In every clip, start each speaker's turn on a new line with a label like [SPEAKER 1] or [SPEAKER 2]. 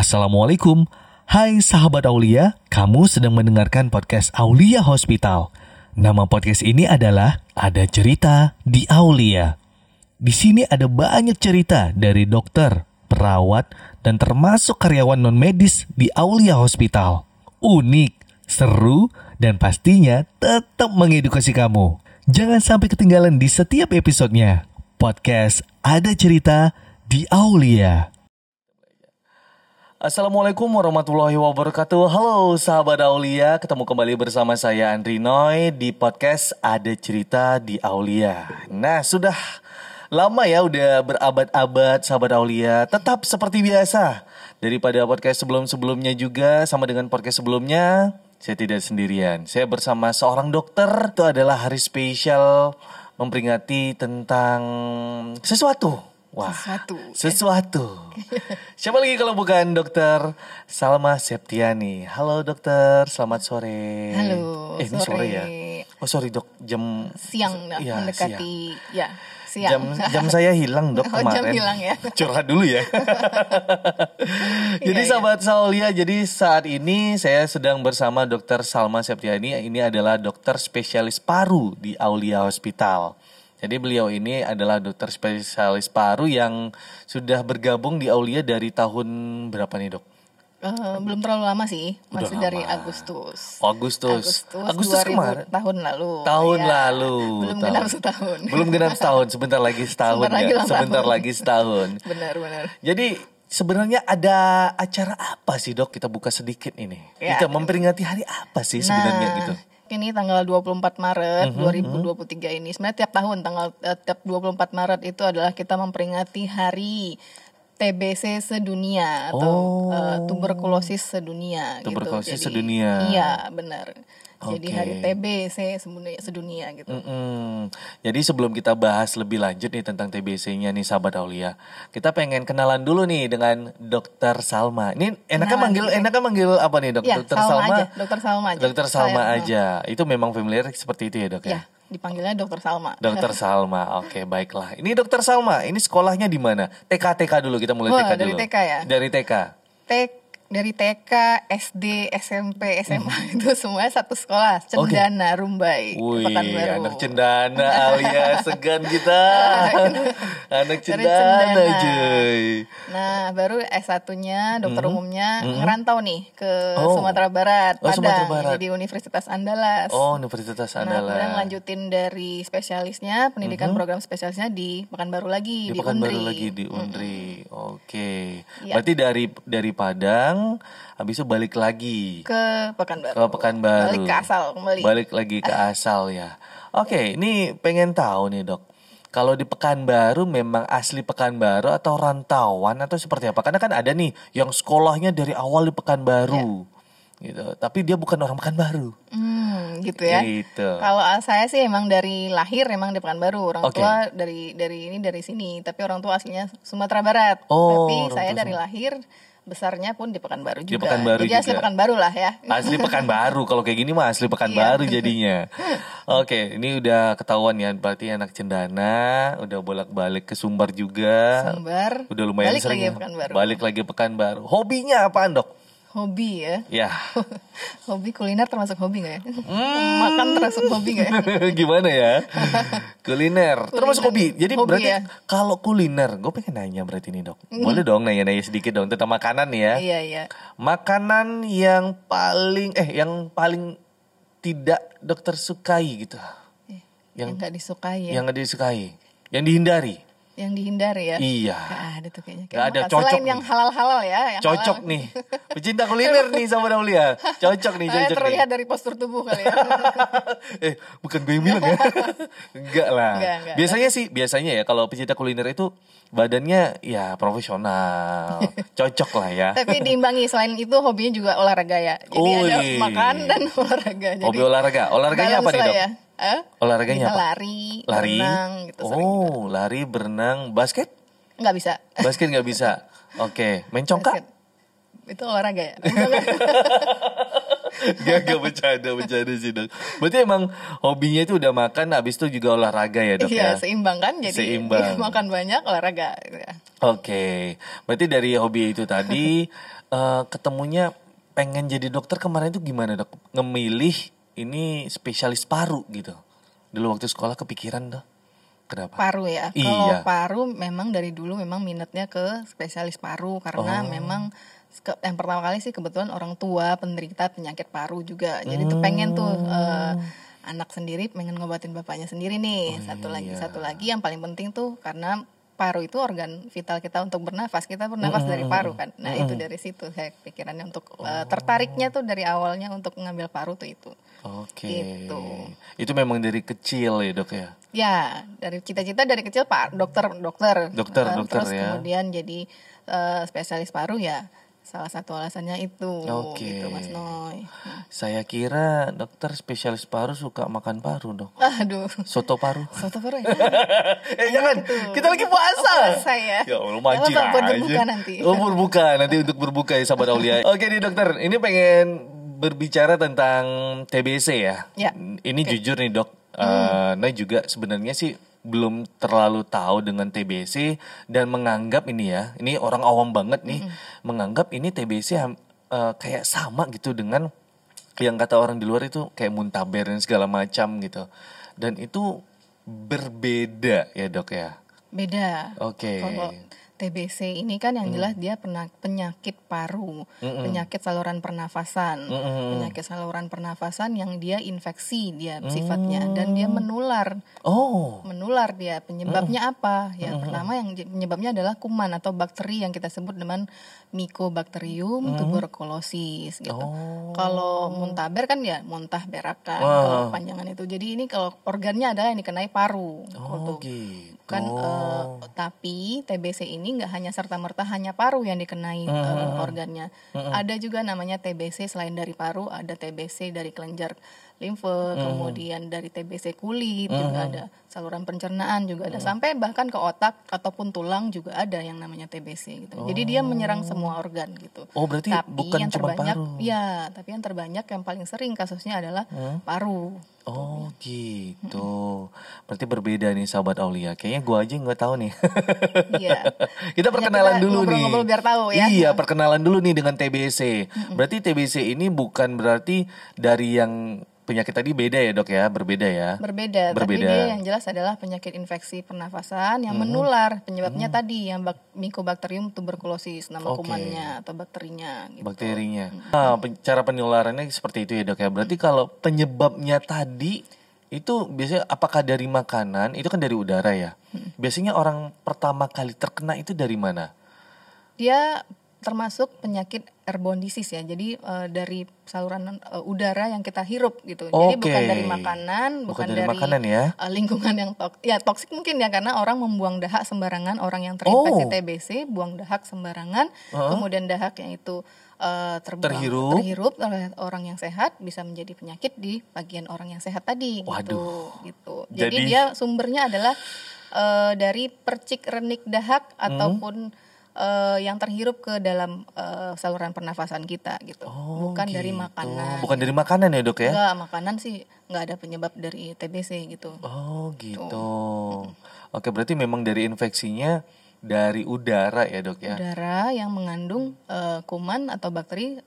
[SPEAKER 1] Assalamualaikum. Hai sahabat Aulia, kamu sedang mendengarkan podcast Aulia Hospital. Nama podcast ini adalah Ada Cerita di Aulia. Di sini ada banyak cerita dari dokter, perawat, dan termasuk karyawan non-medis di Aulia Hospital. Unik, seru, dan pastinya tetap mengedukasi kamu. Jangan sampai ketinggalan di setiap episodenya. Podcast Ada Cerita di Aulia. Assalamualaikum warahmatullahi wabarakatuh. Halo sahabat Aulia. Ketemu kembali bersama saya Andri Noy Di podcast Ada Cerita di Aulia. Nah sudah lama ya udah berabad-abad sahabat Aulia. Tetap seperti biasa. Daripada podcast sebelum-sebelumnya juga Sama dengan podcast sebelumnya Saya tidak sendirian. Saya bersama seorang dokter. Itu adalah hari spesial Memperingati tentang sesuatu Wah,
[SPEAKER 2] Sesuatu, ya.
[SPEAKER 1] sesuatu. Siapa lagi kalau bukan dokter Salma Septiani. Halo dokter, selamat sore.
[SPEAKER 2] Halo,
[SPEAKER 1] Eh, ini sore
[SPEAKER 2] sore.
[SPEAKER 1] ya? Oh sorry dok, jam
[SPEAKER 2] siang nah,
[SPEAKER 1] Iya,
[SPEAKER 2] mendekati ya
[SPEAKER 1] siang.
[SPEAKER 2] siang.
[SPEAKER 1] Jam jam saya hilang dok
[SPEAKER 2] Oh, jam
[SPEAKER 1] kemarin.
[SPEAKER 2] hilang ya.
[SPEAKER 1] Curhat dulu ya. jadi
[SPEAKER 2] Iya, iya.
[SPEAKER 1] sahabat Saulia, jadi saat ini saya sedang bersama dokter Salma Septiani. Ini adalah dokter spesialis paru di Aulia Hospital. Jadi beliau ini adalah dokter spesialis paru yang sudah bergabung di Aulia dari tahun berapa nih dok?
[SPEAKER 2] Eh, belum terlalu lama sih, masih
[SPEAKER 1] Udah
[SPEAKER 2] dari
[SPEAKER 1] lama.
[SPEAKER 2] Agustus.
[SPEAKER 1] Agustus.
[SPEAKER 2] Agustus,
[SPEAKER 1] Agustus
[SPEAKER 2] 2000
[SPEAKER 1] kemarin.
[SPEAKER 2] tahun lalu.
[SPEAKER 1] Tahun
[SPEAKER 2] Ya,
[SPEAKER 1] lalu.
[SPEAKER 2] Belum
[SPEAKER 1] tahun.
[SPEAKER 2] genap setahun.
[SPEAKER 1] Belum genap setahun, sebentar lagi setahun
[SPEAKER 2] Sebentar lagi
[SPEAKER 1] ya.
[SPEAKER 2] ulang
[SPEAKER 1] Sebentar
[SPEAKER 2] tahun.
[SPEAKER 1] lagi setahun.
[SPEAKER 2] benar benar.
[SPEAKER 1] Jadi sebenarnya ada acara apa sih dok? Kita buka sedikit ini.
[SPEAKER 2] Ya.
[SPEAKER 1] Kita memperingati hari apa sih sebenarnya
[SPEAKER 2] nah,
[SPEAKER 1] gitu?
[SPEAKER 2] Ini tanggal 24 Maret
[SPEAKER 1] Mhm,
[SPEAKER 2] 2023 ini. Sebenarnya tiap tahun tanggal eh, tiap 24 Maret itu adalah kita memperingati hari TBC sedunia atau
[SPEAKER 1] Oh.
[SPEAKER 2] eh, tuberkulosis sedunia
[SPEAKER 1] Tuberkulosis
[SPEAKER 2] gitu. Jadi,
[SPEAKER 1] sedunia.
[SPEAKER 2] Iya, benar. Jadi
[SPEAKER 1] Oke.
[SPEAKER 2] hari TBC sedunia, sedunia gitu.
[SPEAKER 1] Mm-mm. Jadi sebelum kita bahas lebih lanjut nih tentang TBC-nya nih sahabat Aulia, kita pengen kenalan dulu nih dengan Dokter Salma. Ini enaknya
[SPEAKER 2] Kenalan
[SPEAKER 1] manggil
[SPEAKER 2] dulu.
[SPEAKER 1] enaknya manggil apa nih dok?
[SPEAKER 2] Ya,
[SPEAKER 1] Dokter
[SPEAKER 2] Salma
[SPEAKER 1] Salma.
[SPEAKER 2] aja, Dokter Salma aja.
[SPEAKER 1] Dokter Salma
[SPEAKER 2] Saya,
[SPEAKER 1] aja. Itu memang familiar seperti itu ya dok ya?
[SPEAKER 2] Ya, dipanggilnya Dokter Salma.
[SPEAKER 1] Dokter Salma, oke baiklah. Ini Dokter Salma, ini sekolahnya di mana? TK TK dulu kita mulai
[SPEAKER 2] Wah,
[SPEAKER 1] TK
[SPEAKER 2] dari
[SPEAKER 1] dulu.
[SPEAKER 2] TK ya?
[SPEAKER 1] Dari TK.
[SPEAKER 2] T- dari TK, SD, SMP, SMA itu semuanya satu sekolah. Cendana, Rumbai,
[SPEAKER 1] Hmm. Wih,
[SPEAKER 2] Pekanbaru.
[SPEAKER 1] anak cendana alias segan kita. anak cendana,
[SPEAKER 2] Cendana. Nah, baru S1-nya dokter umumnya ngerantau nih ke
[SPEAKER 1] Hmm. Oh.
[SPEAKER 2] Sumatera Barat,
[SPEAKER 1] Oh, Sumatera
[SPEAKER 2] Padang,
[SPEAKER 1] Barat.
[SPEAKER 2] di Universitas Andalas.
[SPEAKER 1] Oh, Universitas
[SPEAKER 2] Nah, kemudian
[SPEAKER 1] Andalas.
[SPEAKER 2] lanjutin dari spesialisnya, pendidikan program spesialisnya di Pekanbaru lagi,
[SPEAKER 1] di
[SPEAKER 2] di,
[SPEAKER 1] Pekanbaru
[SPEAKER 2] Undri.
[SPEAKER 1] lagi di Undri. Oke.
[SPEAKER 2] Iya.
[SPEAKER 1] Berarti dari dari Padang habis itu balik lagi
[SPEAKER 2] Ke Pekanbaru.
[SPEAKER 1] ke Pekanbaru.
[SPEAKER 2] Balik ke asal kembali.
[SPEAKER 1] Balik lagi ke asal ya. Oke, ini pengen tahu nih, Dok. Kalau di Pekanbaru memang asli Pekanbaru atau rantauan atau seperti apa? Karena kan ada nih yang sekolahnya dari awal di Pekanbaru. Gitu. Tapi dia bukan orang Pekanbaru.
[SPEAKER 2] Hmm, gitu ya.
[SPEAKER 1] Gitu.
[SPEAKER 2] Kalau saya sih emang dari lahir emang di Pekanbaru. Orang
[SPEAKER 1] Oke.
[SPEAKER 2] tua dari dari ini dari sini, tapi orang tua aslinya Sumatera Barat.
[SPEAKER 1] Oh,
[SPEAKER 2] tapi saya dari lahir besarnya pun di Pekanbaru
[SPEAKER 1] Di
[SPEAKER 2] juga.
[SPEAKER 1] Pekanbaru
[SPEAKER 2] Jadi asli
[SPEAKER 1] juga.
[SPEAKER 2] Pekanbaru lah ya.
[SPEAKER 1] Asli Pekanbaru. Kalau kayak gini mah asli Pekanbaru jadinya. Oke, ini udah ketahuan ya berarti anak cendana, udah bolak-balik ke Sumbar juga.
[SPEAKER 2] Sumbar.
[SPEAKER 1] Udah lumayan
[SPEAKER 2] balik
[SPEAKER 1] sering.
[SPEAKER 2] lagi
[SPEAKER 1] ya.
[SPEAKER 2] Pekanbaru.
[SPEAKER 1] Balik lagi Pekanbaru. Hobinya apaan, Dok?
[SPEAKER 2] Hobi ya.
[SPEAKER 1] Ya.
[SPEAKER 2] hobi kuliner termasuk hobi gak ya?
[SPEAKER 1] Hmm.
[SPEAKER 2] Makan termasuk hobi gak ya?
[SPEAKER 1] Gimana ya? Kuliner. Termasuk hobi. Jadi
[SPEAKER 2] Hobi
[SPEAKER 1] berarti
[SPEAKER 2] ya.
[SPEAKER 1] kalau kuliner, gue pengen nanya berarti nih, Dok. Boleh dong nanya-nanya sedikit dong tentang makanan ya.
[SPEAKER 2] Iya iya.
[SPEAKER 1] Makanan yang paling eh yang paling tidak dokter sukai gitu.
[SPEAKER 2] Eh,
[SPEAKER 1] Yang
[SPEAKER 2] Yang nggak disukai ya.
[SPEAKER 1] yang nggak disukai, yang dihindari.
[SPEAKER 2] Yang dihindari ya.
[SPEAKER 1] Iya.
[SPEAKER 2] Gak ada tuh kayaknya.
[SPEAKER 1] Nggak ada,
[SPEAKER 2] Makan.
[SPEAKER 1] cocok
[SPEAKER 2] Selain
[SPEAKER 1] nih.
[SPEAKER 2] yang halal-halal ya. Yang
[SPEAKER 1] Cocok
[SPEAKER 2] halal.
[SPEAKER 1] nih. Pecinta kuliner nih sama Daulia. Cocok nih, cocok nih.
[SPEAKER 2] terlihat dari postur tubuh kali ya.
[SPEAKER 1] eh, bukan gue yang bilang ya. enggak lah.
[SPEAKER 2] Enggak, enggak.
[SPEAKER 1] Biasanya sih, biasanya ya kalau pecinta kuliner itu badannya ya profesional. Cocok lah ya.
[SPEAKER 2] Tapi diimbangi selain itu hobinya juga olahraga ya. Jadi ada
[SPEAKER 1] Wih.
[SPEAKER 2] makan dan olahraga. Jadi
[SPEAKER 1] Hobi olahraga. Olahraganya apa nih, Dok?
[SPEAKER 2] ya. Eh?
[SPEAKER 1] Olahraganya apa?
[SPEAKER 2] lari,
[SPEAKER 1] Lari.
[SPEAKER 2] berenang gitu
[SPEAKER 1] oh, lari, berenang, basket?
[SPEAKER 2] Nggak bisa.
[SPEAKER 1] Basket nggak bisa. Oke, main congkak?
[SPEAKER 2] Basket. Itu olahraga ya.
[SPEAKER 1] Gak, gak bercanda, bercanda sih dok. Berarti emang hobinya itu udah makan, habis itu juga olahraga ya dok
[SPEAKER 2] Iya
[SPEAKER 1] ya?
[SPEAKER 2] seimbang kan jadi
[SPEAKER 1] Seimbang.
[SPEAKER 2] makan banyak olahraga gitu ya.
[SPEAKER 1] Oke, berarti dari hobi itu tadi eh, ketemunya pengen jadi dokter kemarin itu gimana dok? Ngemilih ini spesialis paru gitu. Dulu waktu sekolah kepikiran dok. Kenapa?
[SPEAKER 2] paru ya.
[SPEAKER 1] Iya.
[SPEAKER 2] Kalau paru memang dari dulu memang minatnya ke spesialis paru karena
[SPEAKER 1] Oh.
[SPEAKER 2] memang ke- yang pertama kali sih kebetulan orang tua penderita penyakit paru juga. Jadi tuh pengen tuh
[SPEAKER 1] Hmm.
[SPEAKER 2] eh, anak sendiri pengen ngobatin bapaknya sendiri nih.
[SPEAKER 1] Oh,
[SPEAKER 2] satu lagi
[SPEAKER 1] iya.
[SPEAKER 2] satu lagi yang paling penting tuh karena paru itu organ vital kita untuk bernafas. Kita bernafas dari paru kan. Nah, itu dari situ saya pikirannya untuk eh, tertariknya tuh dari awalnya untuk mengambil paru tuh itu.
[SPEAKER 1] Oke.
[SPEAKER 2] Gitu.
[SPEAKER 1] Itu memang dari kecil ya dok ya.
[SPEAKER 2] Ya, dari cita-cita dari kecil Pak dokter, dokter.
[SPEAKER 1] Dokter,
[SPEAKER 2] Eh,
[SPEAKER 1] dokter
[SPEAKER 2] terus
[SPEAKER 1] ya.
[SPEAKER 2] kemudian jadi eh, spesialis paru ya. Salah satu alasannya itu
[SPEAKER 1] Oke.
[SPEAKER 2] gitu Mas Noy.
[SPEAKER 1] Saya kira dokter spesialis paru suka makan paru dok.
[SPEAKER 2] Aduh.
[SPEAKER 1] Soto paru.
[SPEAKER 2] Soto paru ya.
[SPEAKER 1] eh jangan, kita lagi puasa.
[SPEAKER 2] Oh, puasa ya.
[SPEAKER 1] Ya Allah mancing
[SPEAKER 2] apa-apa, buat
[SPEAKER 1] aja.
[SPEAKER 2] berbuka nanti.
[SPEAKER 1] Oh berbuka, nanti untuk berbuka ya sahabat Aulia. Oke nih dokter, ini pengen berbicara tentang TBC ya.
[SPEAKER 2] Ya.
[SPEAKER 1] Ini jujur nih dok, Eh, Nah juga sebenarnya sih belum terlalu tahu dengan TBC dan menganggap ini ya, ini orang awam banget nih, menganggap ini TBC ham- eh, kayak sama gitu dengan yang kata orang di luar itu kayak muntaber dan segala macam gitu. Dan itu berbeda ya dok ya.
[SPEAKER 2] Beda.
[SPEAKER 1] Oke.
[SPEAKER 2] Kalau TBC ini kan yang jelas dia pernah penyakit paru, penyakit saluran pernafasan, penyakit saluran pernafasan yang dia infeksi dia sifatnya dan dia menular.
[SPEAKER 1] Oh.
[SPEAKER 2] menular dia. Penyebabnya apa? Ya pertama yang penyebabnya adalah kuman atau bakteri yang kita sebut dengan Mycobacterium tuberculosis gitu.
[SPEAKER 1] Oh.
[SPEAKER 2] kalau muntaber kan ya muntah berakan
[SPEAKER 1] Wah.
[SPEAKER 2] kalau panjangan itu. Jadi ini kalau organnya adalah yang dikenai paru
[SPEAKER 1] Oh
[SPEAKER 2] gitu.
[SPEAKER 1] Gitu.
[SPEAKER 2] kan eh, tapi TBC ini nggak hanya serta merta hanya paru yang dikenai eh, organnya. Ada juga namanya TBC selain dari paru ada TBC dari kelenjar limfe kemudian dari TBC kulit juga ada. Saluran pencernaan juga ada. Sampai bahkan ke otak ataupun tulang juga ada yang namanya TBC gitu. Jadi dia menyerang semua organ gitu.
[SPEAKER 1] Oh berarti
[SPEAKER 2] tapi
[SPEAKER 1] bukan
[SPEAKER 2] yang
[SPEAKER 1] cuma
[SPEAKER 2] terbanyak
[SPEAKER 1] paru.
[SPEAKER 2] ya tapi yang terbanyak yang paling sering kasusnya adalah paru
[SPEAKER 1] Oh gitu. Berarti berbeda nih sahabat Aulia. Kayaknya gua aja nggak tahu nih.
[SPEAKER 2] Iya.
[SPEAKER 1] kita perkenalan
[SPEAKER 2] kita
[SPEAKER 1] dulu nih.
[SPEAKER 2] biar tahu ya.
[SPEAKER 1] Iya, perkenalan dulu nih dengan TBC. Berarti TBC ini bukan berarti dari yang penyakit tadi beda ya, Dok ya? Berbeda ya?
[SPEAKER 2] Berbeda,
[SPEAKER 1] Berbeda.
[SPEAKER 2] dia yang jelas adalah penyakit infeksi pernafasan yang menular. Penyebabnya tadi yang bak Mycobacterium tuberculosis nama
[SPEAKER 1] Oke.
[SPEAKER 2] kumannya atau bakterinya gitu.
[SPEAKER 1] bakterinya. Nah, pen- cara penularannya seperti itu ya, Dok ya. Berarti kalau penyebabnya tadi itu biasanya apakah dari makanan? Itu kan dari udara ya. Biasanya orang pertama kali terkena itu dari mana?
[SPEAKER 2] Dia termasuk penyakit airborne disease ya. Jadi eh, dari saluran eh, udara yang kita hirup gitu. Jadi
[SPEAKER 1] Oke.
[SPEAKER 2] bukan dari makanan,
[SPEAKER 1] Bukan
[SPEAKER 2] bukan,
[SPEAKER 1] dari
[SPEAKER 2] dari,
[SPEAKER 1] makanan ya?
[SPEAKER 2] eh, lingkungan yang tok ya toksik mungkin ya karena orang membuang dahak sembarangan, orang yang terinfeksi
[SPEAKER 1] Oh.
[SPEAKER 2] TBC buang dahak sembarangan, kemudian dahaknya itu eh, terbuang
[SPEAKER 1] Terhirup.
[SPEAKER 2] terhirup oleh orang yang sehat bisa menjadi penyakit di bagian orang yang sehat tadi
[SPEAKER 1] Waduh.
[SPEAKER 2] gitu. gitu. Jadi,
[SPEAKER 1] Jadi-
[SPEAKER 2] dia sumbernya adalah eh, dari percik renik dahak
[SPEAKER 1] Hmm.
[SPEAKER 2] ataupun eh, yang terhirup ke dalam eh, saluran pernafasan kita gitu.
[SPEAKER 1] Oh,
[SPEAKER 2] Bukan dari
[SPEAKER 1] gitu.
[SPEAKER 2] makanan.
[SPEAKER 1] Bukan dari makanan ya, Dok ya?
[SPEAKER 2] Enggak, makanan sih nggak ada penyebab dari TBC gitu.
[SPEAKER 1] Oh gitu. Oke berarti memang dari infeksinya dari udara ya dok ya.
[SPEAKER 2] Udara yang mengandung eh, kuman atau bakteri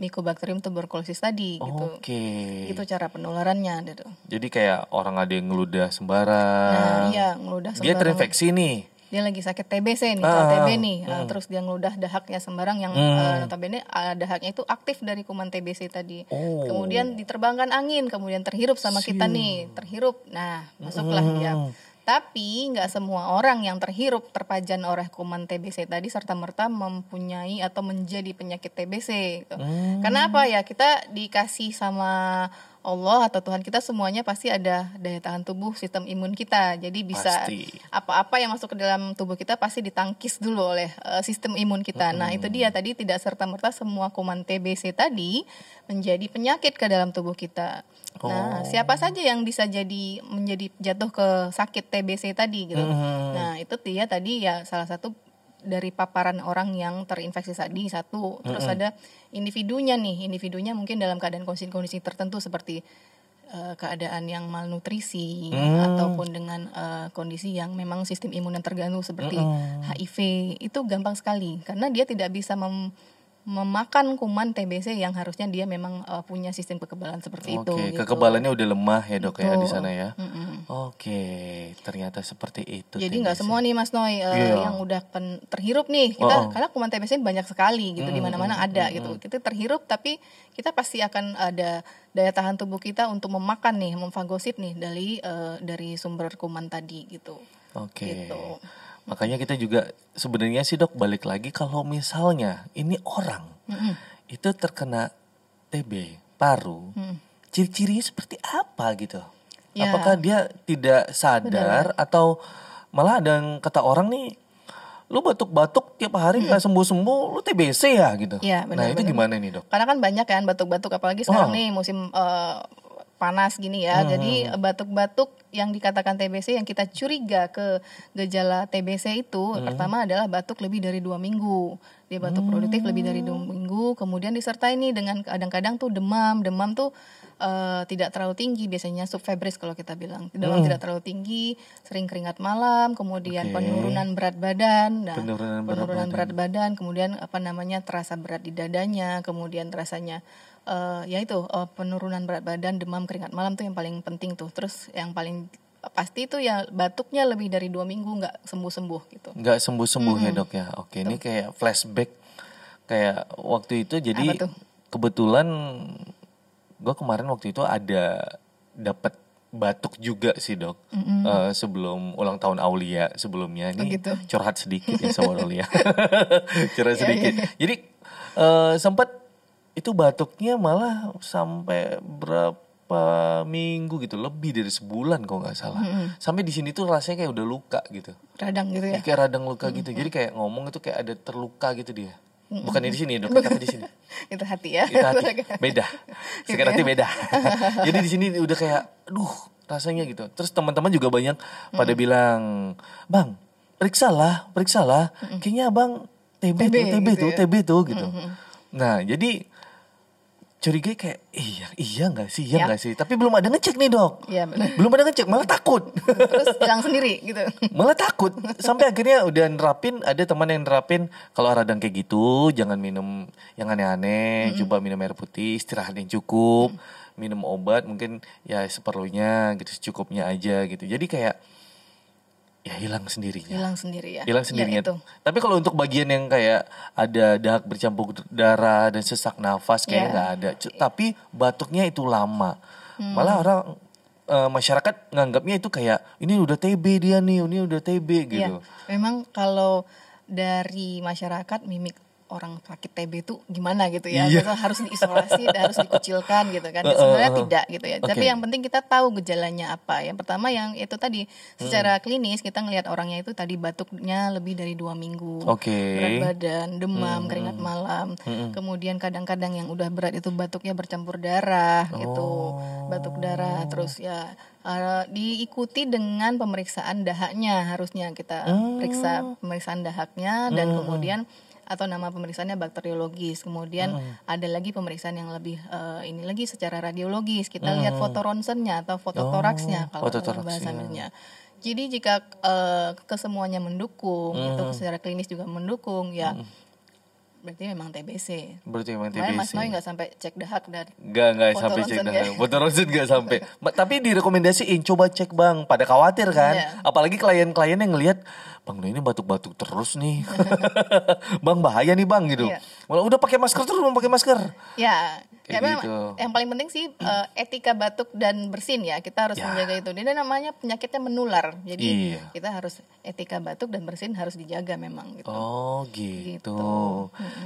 [SPEAKER 2] Mycobacterium tuberculosis tadi gitu.
[SPEAKER 1] Oke.
[SPEAKER 2] Itu cara penularannya gitu.
[SPEAKER 1] Jadi kayak orang ada yang ngeludah sembarang.
[SPEAKER 2] Nah, iya ngeludah
[SPEAKER 1] Dia
[SPEAKER 2] sembarang.
[SPEAKER 1] terinfeksi nih.
[SPEAKER 2] Dia lagi sakit TBC nih,
[SPEAKER 1] Ah,
[SPEAKER 2] atau TB nih, Nah, terus dia ngeludah dahaknya sembarang yang eh, notabene eh, dahaknya itu aktif dari kuman TBC tadi.
[SPEAKER 1] Oh.
[SPEAKER 2] Kemudian diterbangkan angin, kemudian terhirup sama kita nih, terhirup. Nah, masuklah dia. Tapi nggak semua orang yang terhirup terpajan oleh kuman TBC tadi serta merta mempunyai atau menjadi penyakit TBC. gitu. Karena apa ya? Kita dikasih sama Allah atau Tuhan kita semuanya pasti ada daya tahan tubuh, sistem imun kita. Jadi bisa apa-apa yang masuk ke dalam tubuh kita pasti ditangkis dulu oleh eh, sistem imun kita. Nah, itu dia tadi tidak serta-merta semua kuman TBC tadi menjadi penyakit ke dalam tubuh kita. Nah, siapa saja yang bisa jadi menjadi jatuh ke sakit TBC tadi gitu. Nah, itu dia tadi ya salah satu dari paparan orang yang terinfeksi tadi satu, terus ada individunya nih, individunya mungkin dalam keadaan kondisi-kondisi tertentu seperti eh, keadaan yang malnutrisi ataupun dengan eh, kondisi yang memang sistem imun yang terganggu seperti HIV itu gampang sekali. Karena dia tidak bisa mem- memakan kuman TBC yang harusnya dia memang eh, punya sistem kekebalan seperti itu.
[SPEAKER 1] Oke,
[SPEAKER 2] gitu.
[SPEAKER 1] kekebalannya udah lemah ya dok ya di sana ya.
[SPEAKER 2] Mm-mm.
[SPEAKER 1] Oke, ternyata seperti itu.
[SPEAKER 2] Jadi nggak semua nih Mas Noy eh,
[SPEAKER 1] Iya.
[SPEAKER 2] yang udah pen- terhirup nih kita
[SPEAKER 1] Oh, oh.
[SPEAKER 2] karena kuman TBC banyak sekali gitu di mana-mana ada gitu. Kita terhirup tapi kita pasti akan ada daya tahan tubuh kita untuk memakan nih, memfagosit nih dari eh, dari sumber kuman tadi gitu.
[SPEAKER 1] Oke.
[SPEAKER 2] Gitu.
[SPEAKER 1] Makanya kita juga sebenarnya sih dok balik lagi kalau misalnya ini orang
[SPEAKER 2] Mm-mm.
[SPEAKER 1] itu terkena TB paru,
[SPEAKER 2] Mm.
[SPEAKER 1] ciri-cirinya seperti apa gitu?
[SPEAKER 2] Ya.
[SPEAKER 1] Apakah dia tidak sadar atau malah ada yang kata orang nih, lu batuk-batuk tiap hari nggak sembuh-sembuh, lu TBC ya gitu?
[SPEAKER 2] Iya,
[SPEAKER 1] nah itu gimana nih dok?
[SPEAKER 2] Karena kan banyak kan batuk-batuk apalagi sekarang
[SPEAKER 1] Oh.
[SPEAKER 2] nih musim eh, panas gini ya. Jadi eh, batuk-batuk yang dikatakan TBC yang kita curiga ke gejala TBC itu pertama adalah batuk lebih dari dua minggu. Dia batuk produktif lebih dari dua minggu. Kemudian disertai nih dengan kadang-kadang tuh demam. Demam tuh eh, tidak terlalu tinggi biasanya subfebris kalau kita bilang. Demam tidak terlalu tinggi, sering keringat malam, kemudian
[SPEAKER 1] Oke.
[SPEAKER 2] penurunan berat badan. Nah,
[SPEAKER 1] Penurunan berat
[SPEAKER 2] penurunan berat badan, kemudian apa namanya terasa berat di dadanya, kemudian rasanya eh ya itu eh, penurunan berat badan, demam, keringat malam tuh yang paling penting tuh. Terus yang paling pasti itu ya batuknya lebih dari dua minggu nggak sembuh sembuh gitu.
[SPEAKER 1] nggak sembuh-sembuh ya dok ya. Oke, ini kayak flashback kayak waktu itu jadi
[SPEAKER 2] tuh?
[SPEAKER 1] kebetulan gue kemarin waktu itu ada dapat batuk juga sih dok. Eh, sebelum ulang tahun Aulia sebelumnya. Ini
[SPEAKER 2] gitu.
[SPEAKER 1] curhat sedikit ya sama Aulia. Curhat
[SPEAKER 2] Iya,
[SPEAKER 1] sedikit. jadi eh, sempat itu batuknya malah sampai berapa minggu gitu lebih dari sebulan kalau nggak salah. Sampai di sini tuh rasanya kayak udah luka gitu.
[SPEAKER 2] Radang gitu ya.
[SPEAKER 1] Ya, kayak radang luka gitu. Jadi kayak ngomong itu kayak ada terluka gitu dia. Bukan di sini, dok, tapi di sini.
[SPEAKER 2] itu hati ya.
[SPEAKER 1] Itu hati. Beda. Sakit hati beda. Jadi di sini udah kayak aduh, rasanya gitu. Terus teman-teman juga banyak pada bilang, "Bang, periksalah, periksalah. Kayaknya Abang TB,
[SPEAKER 2] TB
[SPEAKER 1] tuh, TB
[SPEAKER 2] gitu
[SPEAKER 1] tuh,
[SPEAKER 2] ya.
[SPEAKER 1] TB tuh gitu." Nah, jadi curiga kayak iya, iya nggak sih, iya
[SPEAKER 2] Ya.
[SPEAKER 1] nggak sih. Tapi belum ada ngecek nih, Dok.
[SPEAKER 2] Iya benar.
[SPEAKER 1] Belum ada ngecek, malah takut.
[SPEAKER 2] Terus hilang sendiri gitu.
[SPEAKER 1] malah takut sampai akhirnya udah nerapin ada teman yang nerapin kalau radang kayak gitu jangan minum yang aneh-aneh coba minum air putih istirahat yang cukup minum obat mungkin ya seperlunya gitu secukupnya aja gitu jadi kayak ya hilang sendirinya
[SPEAKER 2] Hilang sendiri ya.
[SPEAKER 1] hilang
[SPEAKER 2] Ya,
[SPEAKER 1] sendirinya
[SPEAKER 2] itu.
[SPEAKER 1] tapi kalau untuk bagian yang kayak ada dahak bercampur darah dan sesak nafas kayaknya
[SPEAKER 2] Ya.
[SPEAKER 1] nggak ada C- tapi batuknya itu lama
[SPEAKER 2] Hmm.
[SPEAKER 1] malah orang eh, masyarakat nganggapnya itu kayak ini udah TB dia nih ini udah TB gitu
[SPEAKER 2] Iya, memang kalau dari masyarakat mimik orang sakit TB itu gimana gitu ya. Misal harus diisolasi, dan harus dikucilkan gitu kan. Sebenarnya tidak gitu ya. Tapi
[SPEAKER 1] Oke.
[SPEAKER 2] yang penting kita tahu gejalanya apa. Yang pertama yang itu tadi secara
[SPEAKER 1] Hmm.
[SPEAKER 2] klinis kita ngelihat orangnya itu tadi batuknya lebih dari dua minggu,
[SPEAKER 1] Oke. Hmm.
[SPEAKER 2] berat badan, demam, keringat malam. Kemudian kadang-kadang yang udah berat itu batuknya bercampur darah gitu,
[SPEAKER 1] Oh.
[SPEAKER 2] batuk darah. Terus ya eh, diikuti dengan pemeriksaan dahaknya harusnya kita
[SPEAKER 1] Hmm.
[SPEAKER 2] periksa pemeriksaan dahaknya dan kemudian atau nama pemeriksaannya bakteriologis. Kemudian
[SPEAKER 1] Hmm.
[SPEAKER 2] ada lagi pemeriksaan yang lebih eh, ini lagi secara radiologis. Kita lihat foto ronsennya atau foto toraksnya
[SPEAKER 1] Hmm. Oh,
[SPEAKER 2] kalau
[SPEAKER 1] foto toraksnya.
[SPEAKER 2] bahasa medisnya. Jadi jika eh, kesemuanya mendukung, itu
[SPEAKER 1] Hmm.
[SPEAKER 2] secara klinis juga mendukung, ya berarti memang TBC.
[SPEAKER 1] berarti emang
[SPEAKER 2] Makanya Mas
[SPEAKER 1] TBC
[SPEAKER 2] Noy nggak sampai cek dahak dan
[SPEAKER 1] enggak
[SPEAKER 2] Foto
[SPEAKER 1] sampai cek
[SPEAKER 2] ronsen
[SPEAKER 1] dah.
[SPEAKER 2] ya?
[SPEAKER 1] Foto ronsen enggak sampai. Tapi direkomendasiin coba cek bang. Pada khawatir kan.
[SPEAKER 2] Iya.
[SPEAKER 1] Apalagi klien-klien yang ngelihat bang Noy ini batuk-batuk terus nih. bang bahaya nih bang gitu. Walau udah pakai masker terus mau pakai masker.
[SPEAKER 2] Ya,
[SPEAKER 1] Kayak
[SPEAKER 2] ya memang
[SPEAKER 1] gitu.
[SPEAKER 2] yang paling penting sih eh, etika batuk dan bersin ya. Kita harus
[SPEAKER 1] Ya.
[SPEAKER 2] menjaga itu. Dia namanya penyakitnya menular. Jadi
[SPEAKER 1] Iya.
[SPEAKER 2] kita harus etika batuk dan bersin harus dijaga memang gitu.
[SPEAKER 1] Oh gitu.
[SPEAKER 2] Gitu.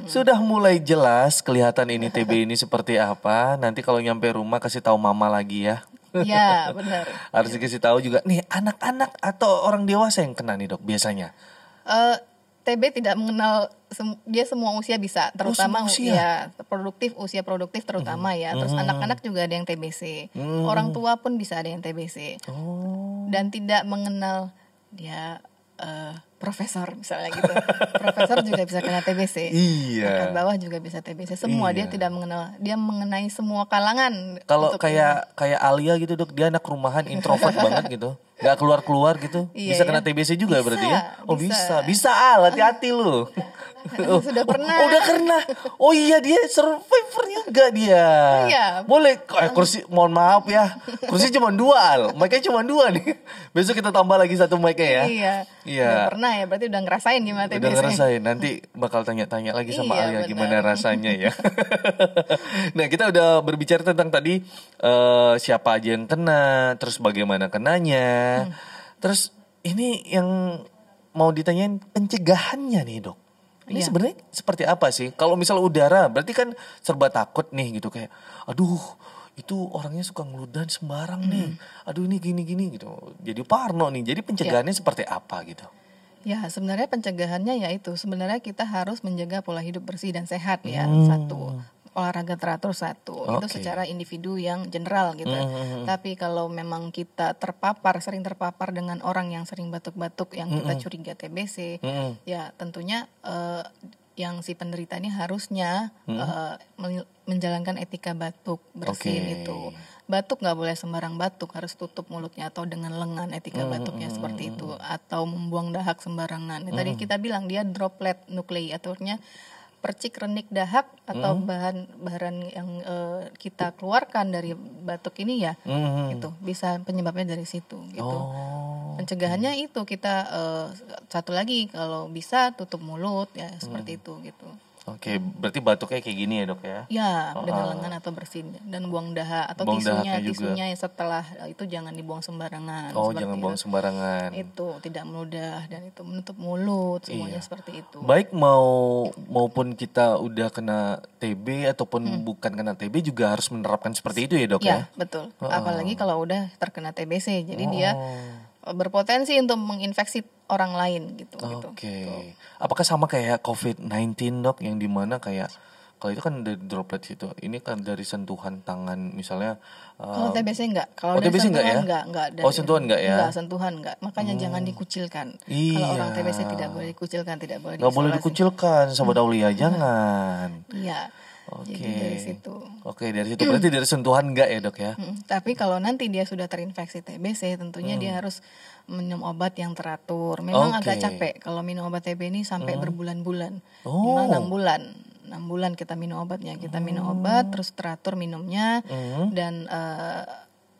[SPEAKER 1] Sudah mulai jelas kelihatan ini TB ini seperti apa. Nanti kalau nyampe rumah kasih tahu mama lagi ya.
[SPEAKER 2] Ya, benar.
[SPEAKER 1] Harus dikasih tahu juga nih anak-anak atau orang dewasa yang kena nih dok biasanya.
[SPEAKER 2] Eh, TB tidak mengenal sem- dia semua usia bisa, terutama
[SPEAKER 1] semua usia?
[SPEAKER 2] ya produktif usia produktif terutama ya. Terus anak-anak juga ada yang TBC. Orang tua pun bisa ada yang TBC.
[SPEAKER 1] Oh.
[SPEAKER 2] Dan tidak mengenal dia eh, profesor misalnya gitu. profesor juga bisa kena TBC.
[SPEAKER 1] Iya.
[SPEAKER 2] Pangkat bawah juga bisa TBC. Semua dia
[SPEAKER 1] Iya.
[SPEAKER 2] tidak mengenal, dia mengenai semua kalangan.
[SPEAKER 1] Kalau kayak kayak Alia gitu dok, dia anak rumahan introvert banget gitu, nggak keluar keluar gitu,
[SPEAKER 2] Iya,
[SPEAKER 1] bisa
[SPEAKER 2] ya.
[SPEAKER 1] kena TBC juga
[SPEAKER 2] Bisa,
[SPEAKER 1] berarti ya? Oh bisa,
[SPEAKER 2] bisa.
[SPEAKER 1] bisa Al, hati-hati lu. Oh,
[SPEAKER 2] Sudah pernah.
[SPEAKER 1] oh, udah kena. Oh iya dia survivor juga dia.
[SPEAKER 2] Iya.
[SPEAKER 1] Boleh. Eh, kursi, mohon maaf ya, kursi cuma dua Al, mic-nya cuma dua nih. Besok kita tambah lagi satu mic-nya ya.
[SPEAKER 2] Iya.
[SPEAKER 1] Iya.
[SPEAKER 2] Udah pernah ya, berarti udah ngerasain gimana TBC.
[SPEAKER 1] Udah ngerasain nanti bakal tanya-tanya lagi sama
[SPEAKER 2] Iya,
[SPEAKER 1] Alia
[SPEAKER 2] benar.
[SPEAKER 1] gimana rasanya ya. nah kita udah berbicara tentang tadi eh, siapa aja yang kena, terus bagaimana kenanya,
[SPEAKER 2] Hmm.
[SPEAKER 1] terus ini yang mau ditanyain pencegahannya nih dok. Ini
[SPEAKER 2] Iya.
[SPEAKER 1] sebenarnya seperti apa sih? Kalau misal udara, berarti kan serba takut nih gitu kayak, aduh itu orangnya suka ngeludan sembarang nih,
[SPEAKER 2] Hmm.
[SPEAKER 1] aduh ini gini-gini gitu. Jadi parno nih. Jadi pencegahannya seperti apa gitu?
[SPEAKER 2] Ya, sebenarnya pencegahannya yaitu sebenarnya kita harus menjaga pola hidup bersih dan sehat ya.
[SPEAKER 1] Hmm.
[SPEAKER 2] Satu, olahraga teratur satu. Itu
[SPEAKER 1] Oke.
[SPEAKER 2] secara individu yang general gitu.
[SPEAKER 1] Hmm.
[SPEAKER 2] Tapi kalau memang kita terpapar, sering terpapar dengan orang yang sering batuk-batuk yang kita curiga TBC,
[SPEAKER 1] Mm-mm.
[SPEAKER 2] ya tentunya eh, yang si penderita ini harusnya eh, men- menjalankan etika batuk bersin
[SPEAKER 1] Oke.
[SPEAKER 2] itu batuk nggak boleh sembarang batuk harus tutup mulutnya atau dengan lengan etika
[SPEAKER 1] Hmm,
[SPEAKER 2] batuknya seperti itu atau membuang dahak sembarangan tadi kita bilang dia droplet nuklei artinya percik renik dahak atau
[SPEAKER 1] Hmm.
[SPEAKER 2] bahan bahan yang eh, kita keluarkan dari batuk ini ya
[SPEAKER 1] Mhm.
[SPEAKER 2] itu bisa penyebabnya dari situ gitu
[SPEAKER 1] Oh.
[SPEAKER 2] pencegahannya itu kita eh, satu lagi kalau bisa tutup mulut ya seperti itu gitu
[SPEAKER 1] Oke, berarti batuknya kayak gini ya dok ya?
[SPEAKER 2] ya
[SPEAKER 1] Oh,
[SPEAKER 2] dengan
[SPEAKER 1] ah.
[SPEAKER 2] lengan atau bersin dan buang dahak atau
[SPEAKER 1] Buang
[SPEAKER 2] tisunya tisunya yang setelah eh, itu jangan dibuang sembarangan
[SPEAKER 1] Oh,
[SPEAKER 2] seperti
[SPEAKER 1] jangan
[SPEAKER 2] itu.
[SPEAKER 1] buang sembarangan.
[SPEAKER 2] itu tidak meludah dan itu menutup mulut semuanya
[SPEAKER 1] Iya.
[SPEAKER 2] seperti itu
[SPEAKER 1] Baik mau maupun kita udah kena TB ataupun
[SPEAKER 2] Hmm.
[SPEAKER 1] bukan kena TB juga harus menerapkan seperti itu ya dok ya?
[SPEAKER 2] ya betul apalagi kalau udah terkena TBC jadi dia
[SPEAKER 1] Oh.
[SPEAKER 2] eh, berpotensi untuk menginfeksi orang lain gitu gitu
[SPEAKER 1] Oke. Apakah sama kayak COVID-19 dok yang di mana kayak kalau itu kan dari droplet itu, ini kan dari sentuhan tangan misalnya. uh,
[SPEAKER 2] Kalau TBC enggak, kalau
[SPEAKER 1] Oh,
[SPEAKER 2] dari
[SPEAKER 1] TBC enggak
[SPEAKER 2] sentuhan
[SPEAKER 1] ya?
[SPEAKER 2] enggak, enggak
[SPEAKER 1] Oh, sentuhan enggak ya?
[SPEAKER 2] Enggak, sentuhan enggak. Makanya jangan dikucilkan. Kalau orang
[SPEAKER 1] Iya.
[SPEAKER 2] TBC tidak boleh dikucilkan, tidak boleh
[SPEAKER 1] nggak boleh dikucilkan, sahabat Aulia jangan.
[SPEAKER 2] Iya.
[SPEAKER 1] Oke.
[SPEAKER 2] Jadi dari situ.
[SPEAKER 1] Oke dari situ berarti dari sentuhan enggak ya dok ya?
[SPEAKER 2] Mm, Tapi kalau nanti dia sudah terinfeksi TBC, tentunya dia harus minum obat yang teratur. Memang
[SPEAKER 1] Hmm.
[SPEAKER 2] agak capek kalau minum obat TB ini sampai berbulan-bulan.
[SPEAKER 1] Oh.
[SPEAKER 2] Minimal enam bulan. 6 bulan kita minum obatnya. Kita minum obat terus teratur minumnya
[SPEAKER 1] Hmm.
[SPEAKER 2] dan eh,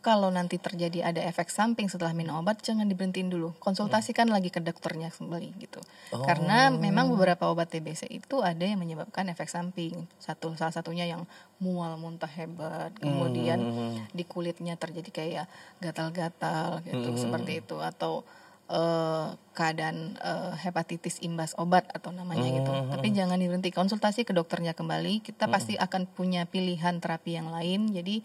[SPEAKER 2] kalau nanti terjadi ada efek samping setelah minum obat jangan diberhentiin dulu. Konsultasikan lagi ke dokternya kembali gitu. Karena memang beberapa obat TBC itu ada yang menyebabkan efek samping. Satu salah satunya yang mual muntah hebat, kemudian di kulitnya terjadi kayak gatal-gatal gitu seperti itu atau eh, keadaan eh, hepatitis imbas obat atau namanya gitu. Tapi jangan diberhenti konsultasi ke dokternya kembali. Kita pasti akan punya pilihan terapi yang lain. Jadi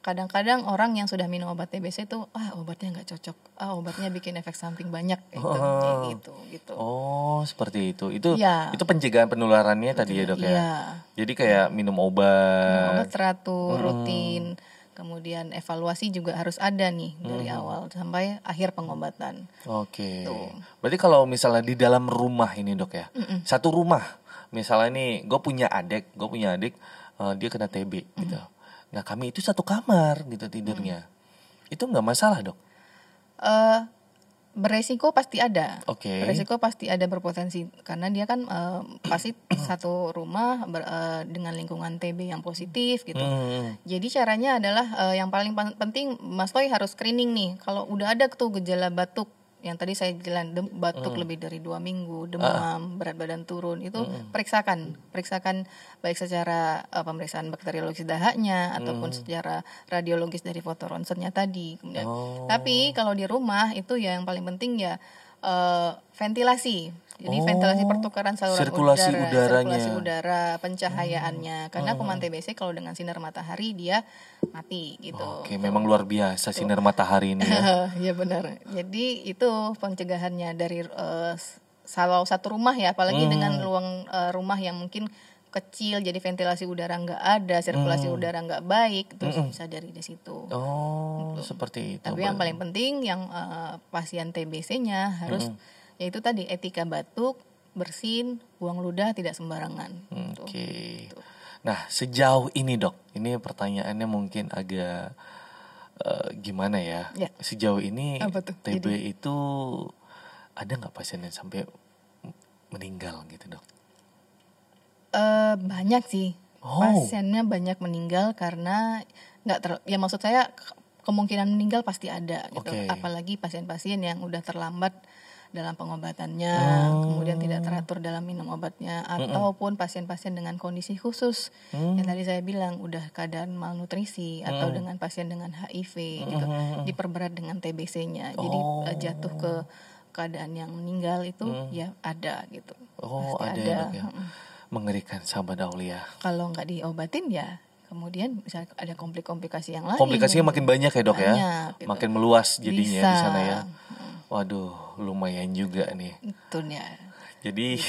[SPEAKER 2] kadang-kadang orang yang sudah minum obat TBC itu ah obatnya nggak cocok, ah obatnya bikin efek samping banyak gitu, kayak gitu gitu.
[SPEAKER 1] Oh seperti itu. Itu
[SPEAKER 2] Iya.
[SPEAKER 1] itu pencegahan penularannya tadi ya dok ya?
[SPEAKER 2] Iya.
[SPEAKER 1] Jadi kayak minum obat.
[SPEAKER 2] Obat teratur, rutin, kemudian evaluasi juga harus ada nih dari awal sampai akhir pengobatan.
[SPEAKER 1] Oke.
[SPEAKER 2] Tuh.
[SPEAKER 1] Berarti kalau misalnya di dalam rumah ini dok ya, satu rumah, misalnya nih, gue punya adik, gue punya adik, eh, dia kena TB gitu. Nah kami itu satu kamar gitu tidurnya, itu nggak masalah dok?
[SPEAKER 2] eh beresiko pasti ada.
[SPEAKER 1] Oke.
[SPEAKER 2] Beresiko pasti ada berpotensi karena dia kan eh, pasti satu rumah ber- eh, dengan lingkungan TB yang positif gitu.
[SPEAKER 1] Hmm.
[SPEAKER 2] Jadi caranya adalah eh, yang paling penting Mas Toy harus screening nih. Kalau udah ada tuh gejala batuk yang tadi saya jalan dem- batuk lebih dari dua minggu, demam, berat badan turun itu periksakan, periksakan baik secara eh, pemeriksaan bakteriologis dahaknya ataupun secara radiologis dari foto ronsennya tadi. Kemudian,
[SPEAKER 1] Oh.
[SPEAKER 2] tapi kalau di rumah itu ya yang paling penting ya eh, ventilasi. Jadi
[SPEAKER 1] Oh,
[SPEAKER 2] ventilasi pertukaran saluran
[SPEAKER 1] sirkulasi
[SPEAKER 2] udara,
[SPEAKER 1] udaranya.
[SPEAKER 2] sirkulasi udara, pencahayaannya. Karena kuman TBC kalau dengan sinar matahari dia mati gitu.
[SPEAKER 1] Oke, memang luar biasa sinar matahari ini ya.
[SPEAKER 2] ya benar. Jadi itu pencegahannya dari kalau satu rumah ya, apalagi
[SPEAKER 1] Hmm.
[SPEAKER 2] dengan ruang eh, rumah yang mungkin kecil, jadi ventilasi udara nggak ada, sirkulasi
[SPEAKER 1] Hmm.
[SPEAKER 2] udara nggak baik, terus bisa dari di situ.
[SPEAKER 1] Oh, seperti itu.
[SPEAKER 2] Tapi yang paling penting yang eh, pasien TBC-nya harus yaitu tadi etika batuk, bersin, buang ludah tidak sembarangan. Gitu.
[SPEAKER 1] Oke. Nah, sejauh ini dok, ini pertanyaannya mungkin agak eh, gimana ya?
[SPEAKER 2] Ya.
[SPEAKER 1] Sejauh ini? TB itu ada nggak pasien yang sampai meninggal gitu dok?
[SPEAKER 2] Eh, banyak sih
[SPEAKER 1] Oh.
[SPEAKER 2] pasiennya banyak meninggal karena nggak ter ya maksud saya ke- kemungkinan meninggal pasti ada gitu
[SPEAKER 1] Oke.
[SPEAKER 2] apalagi pasien-pasien yang udah terlambat dalam pengobatannya
[SPEAKER 1] Oh.
[SPEAKER 2] kemudian tidak teratur dalam minum obatnya ataupun pasien-pasien dengan kondisi khusus
[SPEAKER 1] Hmm.
[SPEAKER 2] yang tadi saya bilang udah keadaan malnutrisi atau dengan pasien dengan HIV gitu diperberat dengan TBC-nya jadi
[SPEAKER 1] Oh.
[SPEAKER 2] eh, jatuh ke keadaan yang meninggal itu ya ada gitu
[SPEAKER 1] Oh,
[SPEAKER 2] Pasti
[SPEAKER 1] ada, ya dok ya. Mengerikan sahabat Aulia.
[SPEAKER 2] kalau nggak diobatin ya kemudian bisa ada komplikasi yang lain
[SPEAKER 1] Komplikasinya makin banyak ya dok ya,
[SPEAKER 2] Banyak, gitu.
[SPEAKER 1] makin meluas jadinya di
[SPEAKER 2] Bisa.
[SPEAKER 1] sana ya. Waduh, lumayan juga nih.
[SPEAKER 2] itu ya
[SPEAKER 1] Jadi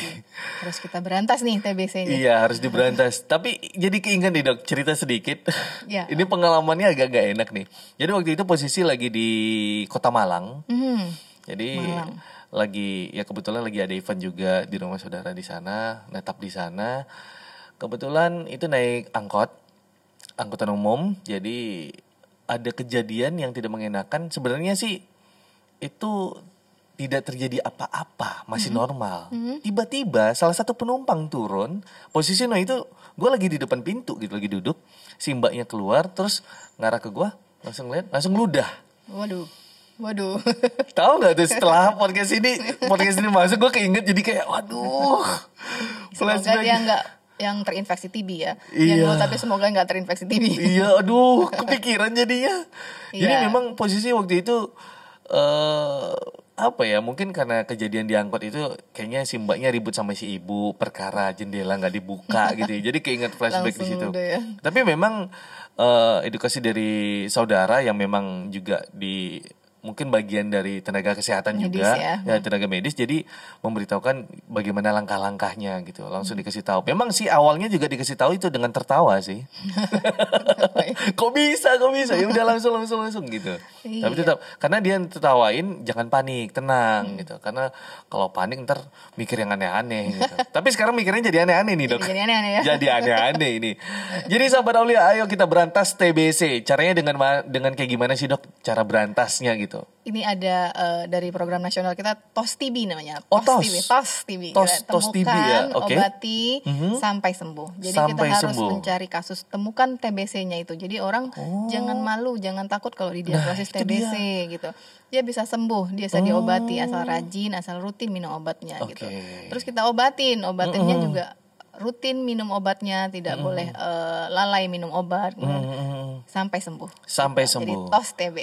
[SPEAKER 2] harus kita berantas nih TBC-nya
[SPEAKER 1] iya harus diberantas. Tapi jadi keinget nih dok cerita sedikit.
[SPEAKER 2] Ya.
[SPEAKER 1] Ini pengalamannya agak gak enak nih. Jadi waktu itu posisi lagi di Kota Malang.
[SPEAKER 2] Hmm,
[SPEAKER 1] Jadi
[SPEAKER 2] Malang.
[SPEAKER 1] lagi ya kebetulan lagi ada event juga di rumah saudara di sana, netap di sana. Kebetulan itu naik angkot, angkutan umum. Jadi ada kejadian yang tidak mengenakan. Sebenarnya sih itu tidak terjadi apa-apa, masih normal. Tiba-tiba salah satu penumpang turun, posisi no itu gue lagi di depan pintu gitu, lagi duduk. Si mbaknya keluar, terus ngarah ke gue, langsung lihat, langsung ludah.
[SPEAKER 2] waduh waduh
[SPEAKER 1] Tahu nggak tuh setelah podcast ini podcast ini masuk gue keinget jadi kayak waduh
[SPEAKER 2] semoga dia nggak yang terinfeksi TB ya
[SPEAKER 1] Iya.
[SPEAKER 2] yang tapi semoga nggak terinfeksi TB
[SPEAKER 1] Iya, aduh, kepikiran jadinya. Jadi
[SPEAKER 2] Iya.
[SPEAKER 1] memang posisi waktu itu eh apa ya? Mungkin karena kejadian di angkot itu kayaknya si mbaknya ribut sama si ibu perkara jendela nggak dibuka gitu. ya. Jadi keinget flashback di situ.
[SPEAKER 2] ya.
[SPEAKER 1] Tapi memang eh, edukasi dari saudara yang memang juga di mungkin bagian dari tenaga kesehatan
[SPEAKER 2] Medis
[SPEAKER 1] juga
[SPEAKER 2] ya.
[SPEAKER 1] ya tenaga medis. Jadi memberitahukan bagaimana langkah-langkahnya gitu langsung dikasih tahu. Memang sih awalnya juga dikasih tahu itu dengan tertawa sih. Kok bisa kok bisa? Ya udah langsung langsung langsung gitu.
[SPEAKER 2] Iya.
[SPEAKER 1] tapi tetap karena dia tertawain jangan panik tenang gitu. Karena kalau panik ntar mikir yang aneh-aneh gitu. Tapi sekarang mikirnya jadi aneh-aneh nih dok.
[SPEAKER 2] Jadi aneh-aneh ya.
[SPEAKER 1] Jadi aneh-aneh ini. Jadi sahabat Aulia ayo kita berantas TBC caranya dengan dengan kayak gimana sih dok? Cara berantasnya gitu
[SPEAKER 2] ini ada eh, dari program nasional kita TOS TB namanya.
[SPEAKER 1] Oh, TOS.
[SPEAKER 2] TB, TOS TB.
[SPEAKER 1] TOS-
[SPEAKER 2] Kita
[SPEAKER 1] TOS TB ya, oke.
[SPEAKER 2] obati
[SPEAKER 1] Mhm.
[SPEAKER 2] sampai sembuh. Jadi
[SPEAKER 1] Sampai
[SPEAKER 2] kita harus
[SPEAKER 1] sembuh.
[SPEAKER 2] mencari kasus temukan TBC-nya itu. Jadi orang jangan malu, jangan takut kalau didiagnosis
[SPEAKER 1] Oh. Nah,
[SPEAKER 2] TBC gitu. Dia bisa sembuh, dia bisa diobati asal rajin, asal rutin minum obatnya gitu.
[SPEAKER 1] Oke.
[SPEAKER 2] Terus kita obatin, obatinnya juga rutin minum obatnya, tidak boleh eh, lalai minum obat kemudian
[SPEAKER 1] Hmm,
[SPEAKER 2] sampai sembuh.
[SPEAKER 1] sampai
[SPEAKER 2] Jadi
[SPEAKER 1] sembuh
[SPEAKER 2] TOS TB.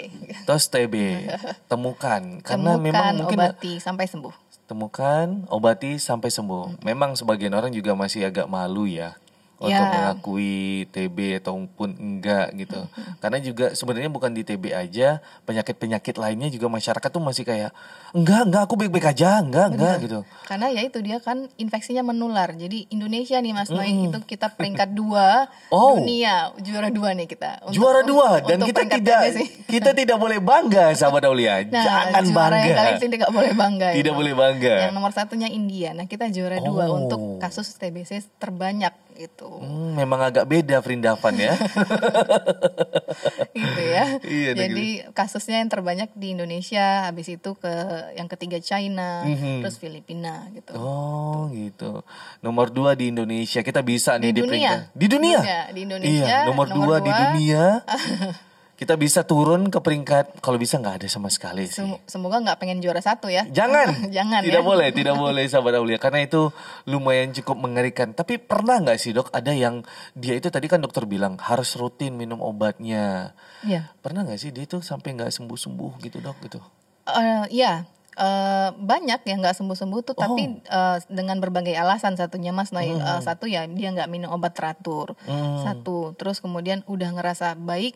[SPEAKER 1] tos TB temukan karena
[SPEAKER 2] Temukan,
[SPEAKER 1] memang mungkin
[SPEAKER 2] obati sampai sembuh.
[SPEAKER 1] temukan, obati sampai sembuh. Memang sebagian orang juga masih agak malu ya untuk
[SPEAKER 2] Ya.
[SPEAKER 1] mengakui TB ataupun enggak gitu. Karena juga sebenarnya bukan di TB aja, penyakit-penyakit lainnya juga masyarakat tuh masih kayak enggak, enggak aku baik-baik aja, enggak, enggak gitu.
[SPEAKER 2] Karena ya itu dia kan infeksinya menular. Jadi Indonesia nih Mas Noy itu kita peringkat dua
[SPEAKER 1] Oh.
[SPEAKER 2] dunia juara dua nih kita. Untuk-
[SPEAKER 1] Juara dua dan
[SPEAKER 2] untuk
[SPEAKER 1] kita tidak kita tidak boleh bangga sahabat Aulia.
[SPEAKER 2] Nah,
[SPEAKER 1] Jangan
[SPEAKER 2] juara
[SPEAKER 1] bangga.
[SPEAKER 2] yang kali ini tidak boleh bangga.
[SPEAKER 1] Tidak
[SPEAKER 2] emang.
[SPEAKER 1] boleh bangga.
[SPEAKER 2] Yang nomor satunya India. Nah kita juara dua
[SPEAKER 1] Oh.
[SPEAKER 2] untuk kasus TBC terbanyak gitu.
[SPEAKER 1] Hmm, memang agak beda Vrindavan ya.
[SPEAKER 2] gitu ya.
[SPEAKER 1] Iya,
[SPEAKER 2] Jadi kasusnya yang terbanyak di Indonesia, habis itu ke yang ketiga China,
[SPEAKER 1] Mhm.
[SPEAKER 2] terus Filipina gitu.
[SPEAKER 1] Oh gitu. Nomor dua di Indonesia kita bisa nih
[SPEAKER 2] Di dunia.
[SPEAKER 1] peringkat di dunia.
[SPEAKER 2] Dunia, di Indonesia,
[SPEAKER 1] Iya, nomor,
[SPEAKER 2] nomor
[SPEAKER 1] dua, di
[SPEAKER 2] dua.
[SPEAKER 1] dunia. kita bisa turun ke peringkat kalau bisa nggak ada sama sekali sih.
[SPEAKER 2] Sem- Semoga nggak pengen juara satu ya.
[SPEAKER 1] Jangan,
[SPEAKER 2] Jangan
[SPEAKER 1] tidak
[SPEAKER 2] ya.
[SPEAKER 1] boleh, tidak boleh sahabat Aulia karena itu lumayan cukup mengerikan. Tapi pernah nggak sih dok ada yang dia itu tadi kan dokter bilang harus rutin minum obatnya.
[SPEAKER 2] Iya.
[SPEAKER 1] Pernah nggak sih dia itu sampai nggak sembuh sembuh gitu dok gitu?
[SPEAKER 2] Eh, Iya. Eh, banyak yang nggak sembuh-sembuh tuh, tapi
[SPEAKER 1] Oh.
[SPEAKER 2] eh, dengan berbagai alasan satunya Mas Noy.
[SPEAKER 1] Hmm.
[SPEAKER 2] Eh, satu ya dia nggak minum obat teratur. Satu, terus kemudian udah ngerasa baik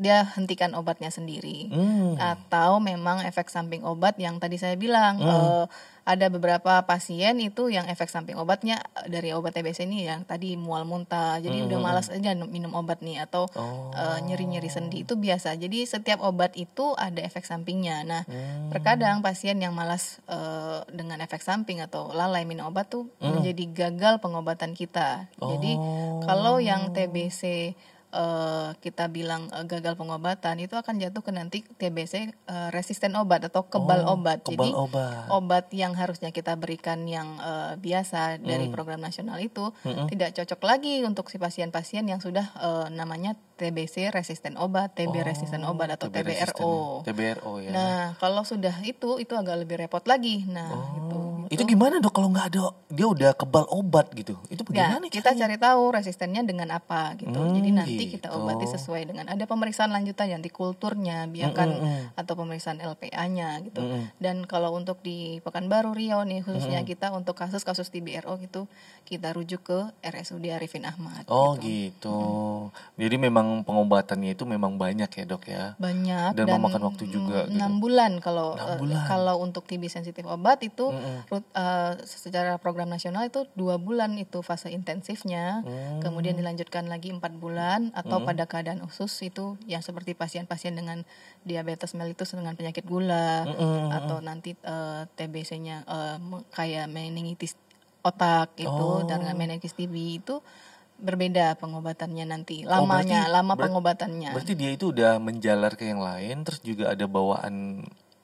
[SPEAKER 2] dia hentikan obatnya sendiri.
[SPEAKER 1] Hmm.
[SPEAKER 2] Atau memang efek samping obat yang tadi saya bilang eh, ada beberapa pasien itu yang efek samping obatnya eh, dari obat TBC ini yang tadi mual muntah. Jadi udah malas aja minum obat nih atau eh, nyeri-nyeri sendi itu biasa. Jadi setiap obat itu ada efek sampingnya. Nah, terkadang pasien yang malas eh, dengan efek samping atau lalai minum obat tuh menjadi gagal pengobatan kita. Jadi kalau yang TBC eh, kita bilang eh, gagal pengobatan itu akan jatuh ke nanti TBC eh, resisten obat atau kebal obat.
[SPEAKER 1] kebal
[SPEAKER 2] Jadi
[SPEAKER 1] obat.
[SPEAKER 2] obat yang harusnya kita berikan yang eh, biasa dari
[SPEAKER 1] Hmm.
[SPEAKER 2] program nasional itu tidak cocok lagi untuk si pasien-pasien yang sudah eh, namanya TBC resisten obat, TB resisten obat atau
[SPEAKER 1] TB
[SPEAKER 2] TBRO.
[SPEAKER 1] TBRO ya.
[SPEAKER 2] Nah, kalau sudah itu itu agak lebih repot lagi. Nah, gitu.
[SPEAKER 1] Itu gimana dok kalau nggak ada dia udah kebal obat gitu? Itu bagaimana?
[SPEAKER 2] kita cari tahu resistennya dengan apa gitu.
[SPEAKER 1] Hmm,
[SPEAKER 2] Jadi nanti kita
[SPEAKER 1] gitu.
[SPEAKER 2] obati sesuai dengan ada pemeriksaan lanjutan nanti kulturnya, biarkan
[SPEAKER 1] Mm,
[SPEAKER 2] atau pemeriksaan LPA-nya gitu.
[SPEAKER 1] Mm,
[SPEAKER 2] Dan kalau untuk di Pekanbaru Riau nih khususnya kita untuk kasus-kasus TBRO gitu kita rujuk ke RSUD Arifin Ahmad.
[SPEAKER 1] Oh
[SPEAKER 2] gitu.
[SPEAKER 1] gitu. Jadi memang pengobatannya itu memang banyak ya dok ya.
[SPEAKER 2] banyak
[SPEAKER 1] Dan memakan waktu juga gitu.
[SPEAKER 2] enam bulan kalau
[SPEAKER 1] Enam
[SPEAKER 2] eh,
[SPEAKER 1] bulan.
[SPEAKER 2] kalau untuk TB sensitif obat itu
[SPEAKER 1] Mm-mm.
[SPEAKER 2] Eh, secara program nasional itu dua bulan itu fase intensifnya
[SPEAKER 1] Hmm.
[SPEAKER 2] kemudian dilanjutkan lagi empat bulan atau pada keadaan khusus itu yang seperti pasien-pasien dengan diabetes mellitus dengan penyakit gula
[SPEAKER 1] Mm-mm.
[SPEAKER 2] atau nanti eh, TBC-nya eh, me- kayak meningitis otak itu
[SPEAKER 1] Oh.
[SPEAKER 2] dan meningitis TB itu berbeda pengobatannya nanti
[SPEAKER 1] Oh,
[SPEAKER 2] lamanya
[SPEAKER 1] berarti-
[SPEAKER 2] lama
[SPEAKER 1] ber-
[SPEAKER 2] pengobatannya
[SPEAKER 1] Berarti dia itu udah menjalar ke yang lain, terus juga ada bawaan,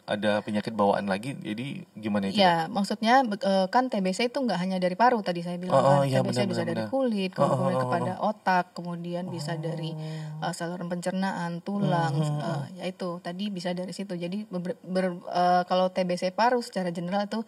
[SPEAKER 1] ada penyakit bawaan lagi. Jadi gimana itu?
[SPEAKER 2] Ya, maksudnya eh, kan TBC itu nggak hanya dari paru tadi saya bilang
[SPEAKER 1] Oh, oh,
[SPEAKER 2] kan.
[SPEAKER 1] iya,
[SPEAKER 2] TBC
[SPEAKER 1] benar,
[SPEAKER 2] bisa
[SPEAKER 1] benar,
[SPEAKER 2] dari
[SPEAKER 1] benar.
[SPEAKER 2] kulit,
[SPEAKER 1] Oh, oh,
[SPEAKER 2] kemudian
[SPEAKER 1] oh,
[SPEAKER 2] kepada otak, kemudian bisa dari eh, saluran pencernaan, tulang,
[SPEAKER 1] Hmm,
[SPEAKER 2] eh, ya itu tadi bisa dari situ. Jadi beber- ber- eh, kalau TBC paru secara general itu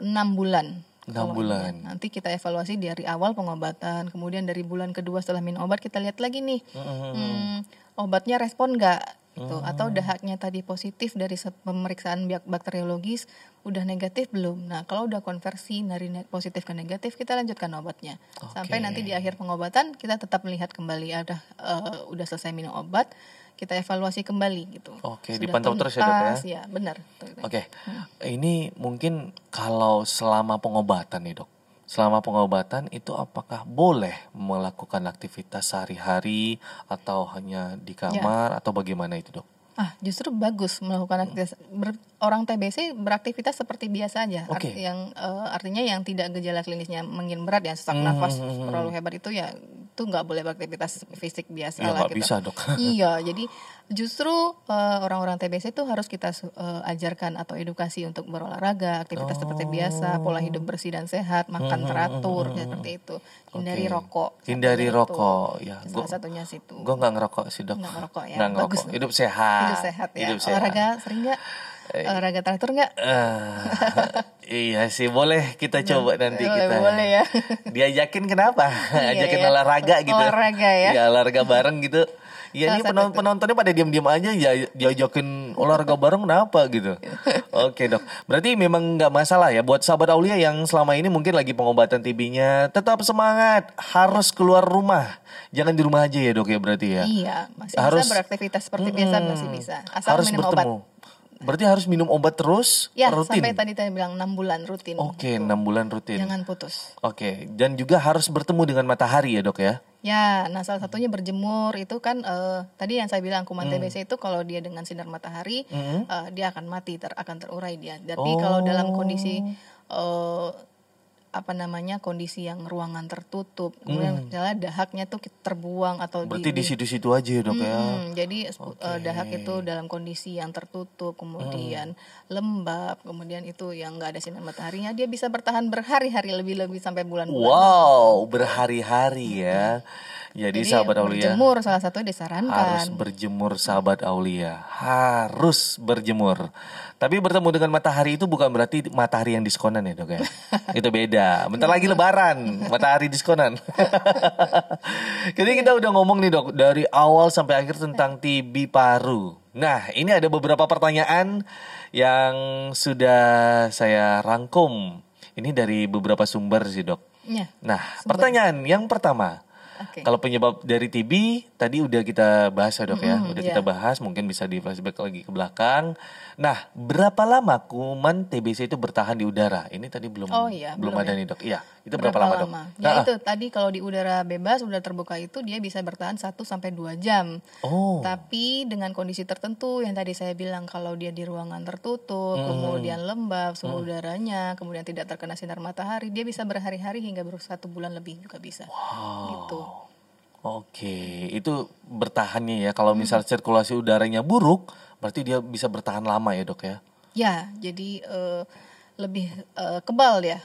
[SPEAKER 2] enam bulan.
[SPEAKER 1] Enam
[SPEAKER 2] Kalau
[SPEAKER 1] bulan.
[SPEAKER 2] ini. Nanti kita evaluasi dari awal pengobatan, kemudian dari bulan kedua setelah minum obat kita lihat lagi nih, hmm, obatnya respon nggak gitu. Atau dahaknya tadi positif dari pemeriksaan biak- bakteriologis udah negatif belum? Nah kalau udah konversi dari positif ke negatif kita lanjutkan obatnya. Sampai
[SPEAKER 1] Oke.
[SPEAKER 2] nanti di akhir pengobatan kita tetap melihat kembali ada eh, udah selesai minum obat kita evaluasi kembali gitu.
[SPEAKER 1] Oke,
[SPEAKER 2] Sudah
[SPEAKER 1] dipantau terus ya, Dok, ya?
[SPEAKER 2] ya benar.
[SPEAKER 1] Oke, ini mungkin kalau selama pengobatan nih dok, selama pengobatan itu apakah boleh melakukan aktivitas sehari-hari atau hanya di
[SPEAKER 2] Ya.
[SPEAKER 1] kamar atau bagaimana itu dok?
[SPEAKER 2] Ah, justru bagus melakukan aktivitas. Ber- orang TBC beraktivitas seperti biasa aja. Art-
[SPEAKER 1] Oke.
[SPEAKER 2] yang eh, artinya yang tidak gejala klinisnya makin berat ya, sesak
[SPEAKER 1] Hmm,
[SPEAKER 2] nafas
[SPEAKER 1] hmm, hmm,
[SPEAKER 2] terlalu hebat itu ya itu nggak boleh beraktivitas fisik biasa
[SPEAKER 1] Ya
[SPEAKER 2] lah gitu.
[SPEAKER 1] bisa dok.
[SPEAKER 2] iya, jadi justru eh, orang-orang TBC itu harus kita eh, ajarkan atau edukasi untuk berolahraga, aktivitas seperti biasa, pola hidup bersih dan sehat, makan teratur seperti itu. Hindari
[SPEAKER 1] Oke.
[SPEAKER 2] rokok.
[SPEAKER 1] Hindari
[SPEAKER 2] itu.
[SPEAKER 1] rokok, ya.
[SPEAKER 2] Salah
[SPEAKER 1] Gua-
[SPEAKER 2] satunya situ.
[SPEAKER 1] Gue nggak ngerokok sih dok.
[SPEAKER 2] Nggak ngerokok ya, bagus
[SPEAKER 1] ngerokok.
[SPEAKER 2] dong.
[SPEAKER 1] Hidup sehat.
[SPEAKER 2] Hidup sehat ya.
[SPEAKER 1] Hidup sehat.
[SPEAKER 2] Olahraga sering nggak? Olahraga teratur nggak?
[SPEAKER 1] Eh, iya sih boleh kita coba nanti
[SPEAKER 2] boleh,
[SPEAKER 1] kita.
[SPEAKER 2] boleh ya.
[SPEAKER 1] Diajakin kenapa?
[SPEAKER 2] Iya,
[SPEAKER 1] Ajakin
[SPEAKER 2] ya.
[SPEAKER 1] olahraga gitu.
[SPEAKER 2] Olahraga ya.
[SPEAKER 1] Iya, olahraga bareng gitu. Iya ini
[SPEAKER 2] satu
[SPEAKER 1] penon-
[SPEAKER 2] tuh.
[SPEAKER 1] penontonnya pada diam-diam aja ya diajakin olahraga bareng kenapa gitu. Oke dok, berarti memang nggak masalah ya buat sahabat Aulia yang selama ini mungkin lagi pengobatan TB-nya tetap semangat harus keluar rumah, jangan di rumah aja ya dok ya berarti ya.
[SPEAKER 2] Iya, masih
[SPEAKER 1] Harus-
[SPEAKER 2] bisa beraktivitas seperti biasa masih bisa. Asal
[SPEAKER 1] harus
[SPEAKER 2] minum
[SPEAKER 1] bertemu.
[SPEAKER 2] obat.
[SPEAKER 1] Berarti harus minum obat terus
[SPEAKER 2] Ya,
[SPEAKER 1] rutin.
[SPEAKER 2] sampai tadi saya bilang 6 bulan rutin.
[SPEAKER 1] Oke, enam bulan rutin.
[SPEAKER 2] Jangan putus.
[SPEAKER 1] Oke, dan juga harus bertemu dengan matahari ya dok ya.
[SPEAKER 2] Ya, nah salah satunya berjemur itu kan eh, tadi yang saya bilang kuman
[SPEAKER 1] Hmm.
[SPEAKER 2] TBC itu kalau dia dengan sinar matahari
[SPEAKER 1] Mm-mm.
[SPEAKER 2] eh, dia akan mati, ter akan terurai dia. Tapi kalau dalam kondisi eh, apa namanya kondisi yang ruangan tertutup, kemudian misalnya dahaknya tuh terbuang atau
[SPEAKER 1] Hmm. Berarti di situ-situ aja ya dok ya.
[SPEAKER 2] Hmm, jadi eh, dahak itu dalam kondisi yang tertutup, kemudian
[SPEAKER 1] Hmm.
[SPEAKER 2] lembab, kemudian itu yang nggak ada sinar mataharinya, dia bisa bertahan berhari-hari lebih-lebih sampai bulan-bulan.
[SPEAKER 1] Wow, berhari-hari ya. Jadi,
[SPEAKER 2] Jadi
[SPEAKER 1] sahabat Aulia
[SPEAKER 2] berjemur salah satu disarankan.
[SPEAKER 1] harus berjemur sahabat Aulia. Harus berjemur. Tapi bertemu dengan matahari itu bukan berarti matahari yang diskonan ya, Dok ya. itu beda. Bentar lagi lebaran, matahari diskonan. Jadi kita udah ngomong nih, Dok, dari awal sampai akhir tentang TB paru. Nah, ini ada beberapa pertanyaan yang sudah saya rangkum. Ini dari beberapa sumber sih, Dok.
[SPEAKER 2] Ya.
[SPEAKER 1] Nah, pertanyaan yang pertama,
[SPEAKER 2] Oke.
[SPEAKER 1] Kalau penyebab dari TB tadi udah kita bahas ya dok ya, udah
[SPEAKER 2] iya.
[SPEAKER 1] kita bahas, mungkin bisa di flashback lagi ke belakang. Nah, berapa lama kuman TBC itu bertahan di udara? Ini tadi belum
[SPEAKER 2] Oh iya,
[SPEAKER 1] belum
[SPEAKER 2] belum
[SPEAKER 1] ada nih dok. Iya, itu berapa, lama, dok?
[SPEAKER 2] Ya
[SPEAKER 1] Nah,
[SPEAKER 2] itu tadi kalau di udara bebas, udara terbuka itu dia bisa bertahan 1 sampai 2 jam.
[SPEAKER 1] Oh,
[SPEAKER 2] Tapi dengan kondisi tertentu yang tadi saya bilang kalau dia di ruangan tertutup, kemudian lembab suhu udaranya, kemudian tidak terkena sinar matahari, dia bisa berhari-hari hingga ber satu bulan lebih juga bisa. Gitu.
[SPEAKER 1] oke. Itu bertahannya ya. Kalau misal sirkulasi udaranya buruk, berarti dia bisa bertahan lama ya dok ya?
[SPEAKER 2] Ya, jadi eh, lebih eh, kebal ya.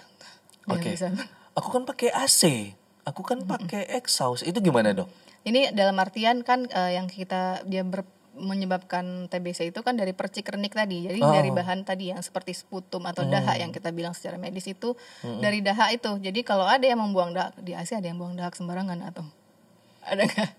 [SPEAKER 1] Oke.
[SPEAKER 2] bisa.
[SPEAKER 1] Aku kan pakai AC, aku kan pakai exhaust. Itu gimana dok?
[SPEAKER 2] Ini dalam artian kan eh, yang kita dia ber- menyebabkan TBC itu kan dari percik renik tadi. Jadi dari bahan tadi yang seperti sputum atau dahak yang kita bilang secara medis itu dari dahak itu. Jadi kalau ada yang membuang dahak di AC ada yang buang dahak sembarangan atau ada nggak?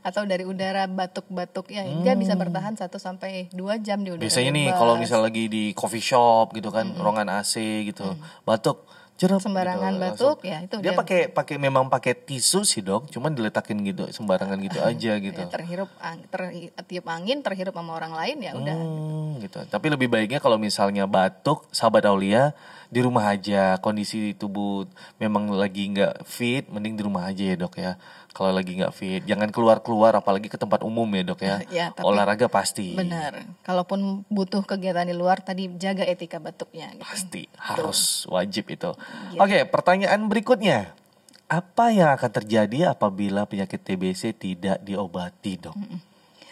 [SPEAKER 2] Atau dari udara batuk-batuk ya dia bisa bertahan 1 sampai 2 jam di udara.
[SPEAKER 1] Biasanya nih kalau misal lagi di coffee shop gitu kan, ruangan AC gitu, batuk, jerap
[SPEAKER 2] Sembarangan
[SPEAKER 1] gitu,
[SPEAKER 2] batuk,
[SPEAKER 1] langsung.
[SPEAKER 2] ya, itu
[SPEAKER 1] dia
[SPEAKER 2] dia.
[SPEAKER 1] pakai pakai memang pakai tisu sih dok, cuman diletakin gitu sembarangan gitu aja gitu.
[SPEAKER 2] Ya, terhirup ang- ter- tiup angin terhirup sama orang lain ya udah.
[SPEAKER 1] Hmm, gitu. Tapi lebih baiknya kalau misalnya batuk, sahabat Aulia di rumah aja. Kondisi tubuh memang lagi nggak fit, mending di rumah aja ya dok ya. Kalau lagi nggak fit, jangan keluar keluar, apalagi ke tempat umum ya dok ya.
[SPEAKER 2] Ya, tapi-
[SPEAKER 1] Olahraga pasti.
[SPEAKER 2] Benar. Kalaupun butuh kegiatan di luar tadi jaga etika batuknya gitu.
[SPEAKER 1] Pasti harus wajib itu.
[SPEAKER 2] Iya.
[SPEAKER 1] Oke, pertanyaan berikutnya. Apa yang akan terjadi apabila penyakit TBC tidak diobati, Dok?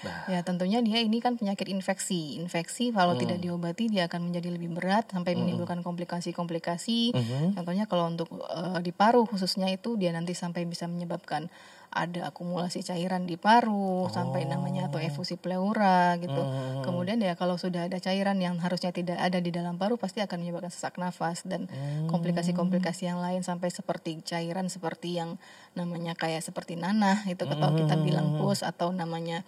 [SPEAKER 1] Nah,
[SPEAKER 2] Ya tentunya dia ini kan penyakit infeksi. Infeksi kalau
[SPEAKER 1] Hmm.
[SPEAKER 2] tidak diobati dia akan menjadi lebih berat sampai menimbulkan komplikasi-komplikasi.
[SPEAKER 1] Hmm.
[SPEAKER 2] Contohnya kalau untuk eh, di paru khususnya itu dia nanti sampai bisa menyebabkan ada akumulasi cairan di paru sampai namanya atau efusi pleura gitu.
[SPEAKER 1] Hmm.
[SPEAKER 2] Kemudian ya kalau sudah ada cairan yang harusnya tidak ada di dalam paru pasti akan menyebabkan sesak nafas dan
[SPEAKER 1] Hmm.
[SPEAKER 2] komplikasi-komplikasi yang lain sampai seperti cairan seperti yang namanya kayak seperti nanah itu atau kita
[SPEAKER 1] Hmm.
[SPEAKER 2] bilang pus atau namanya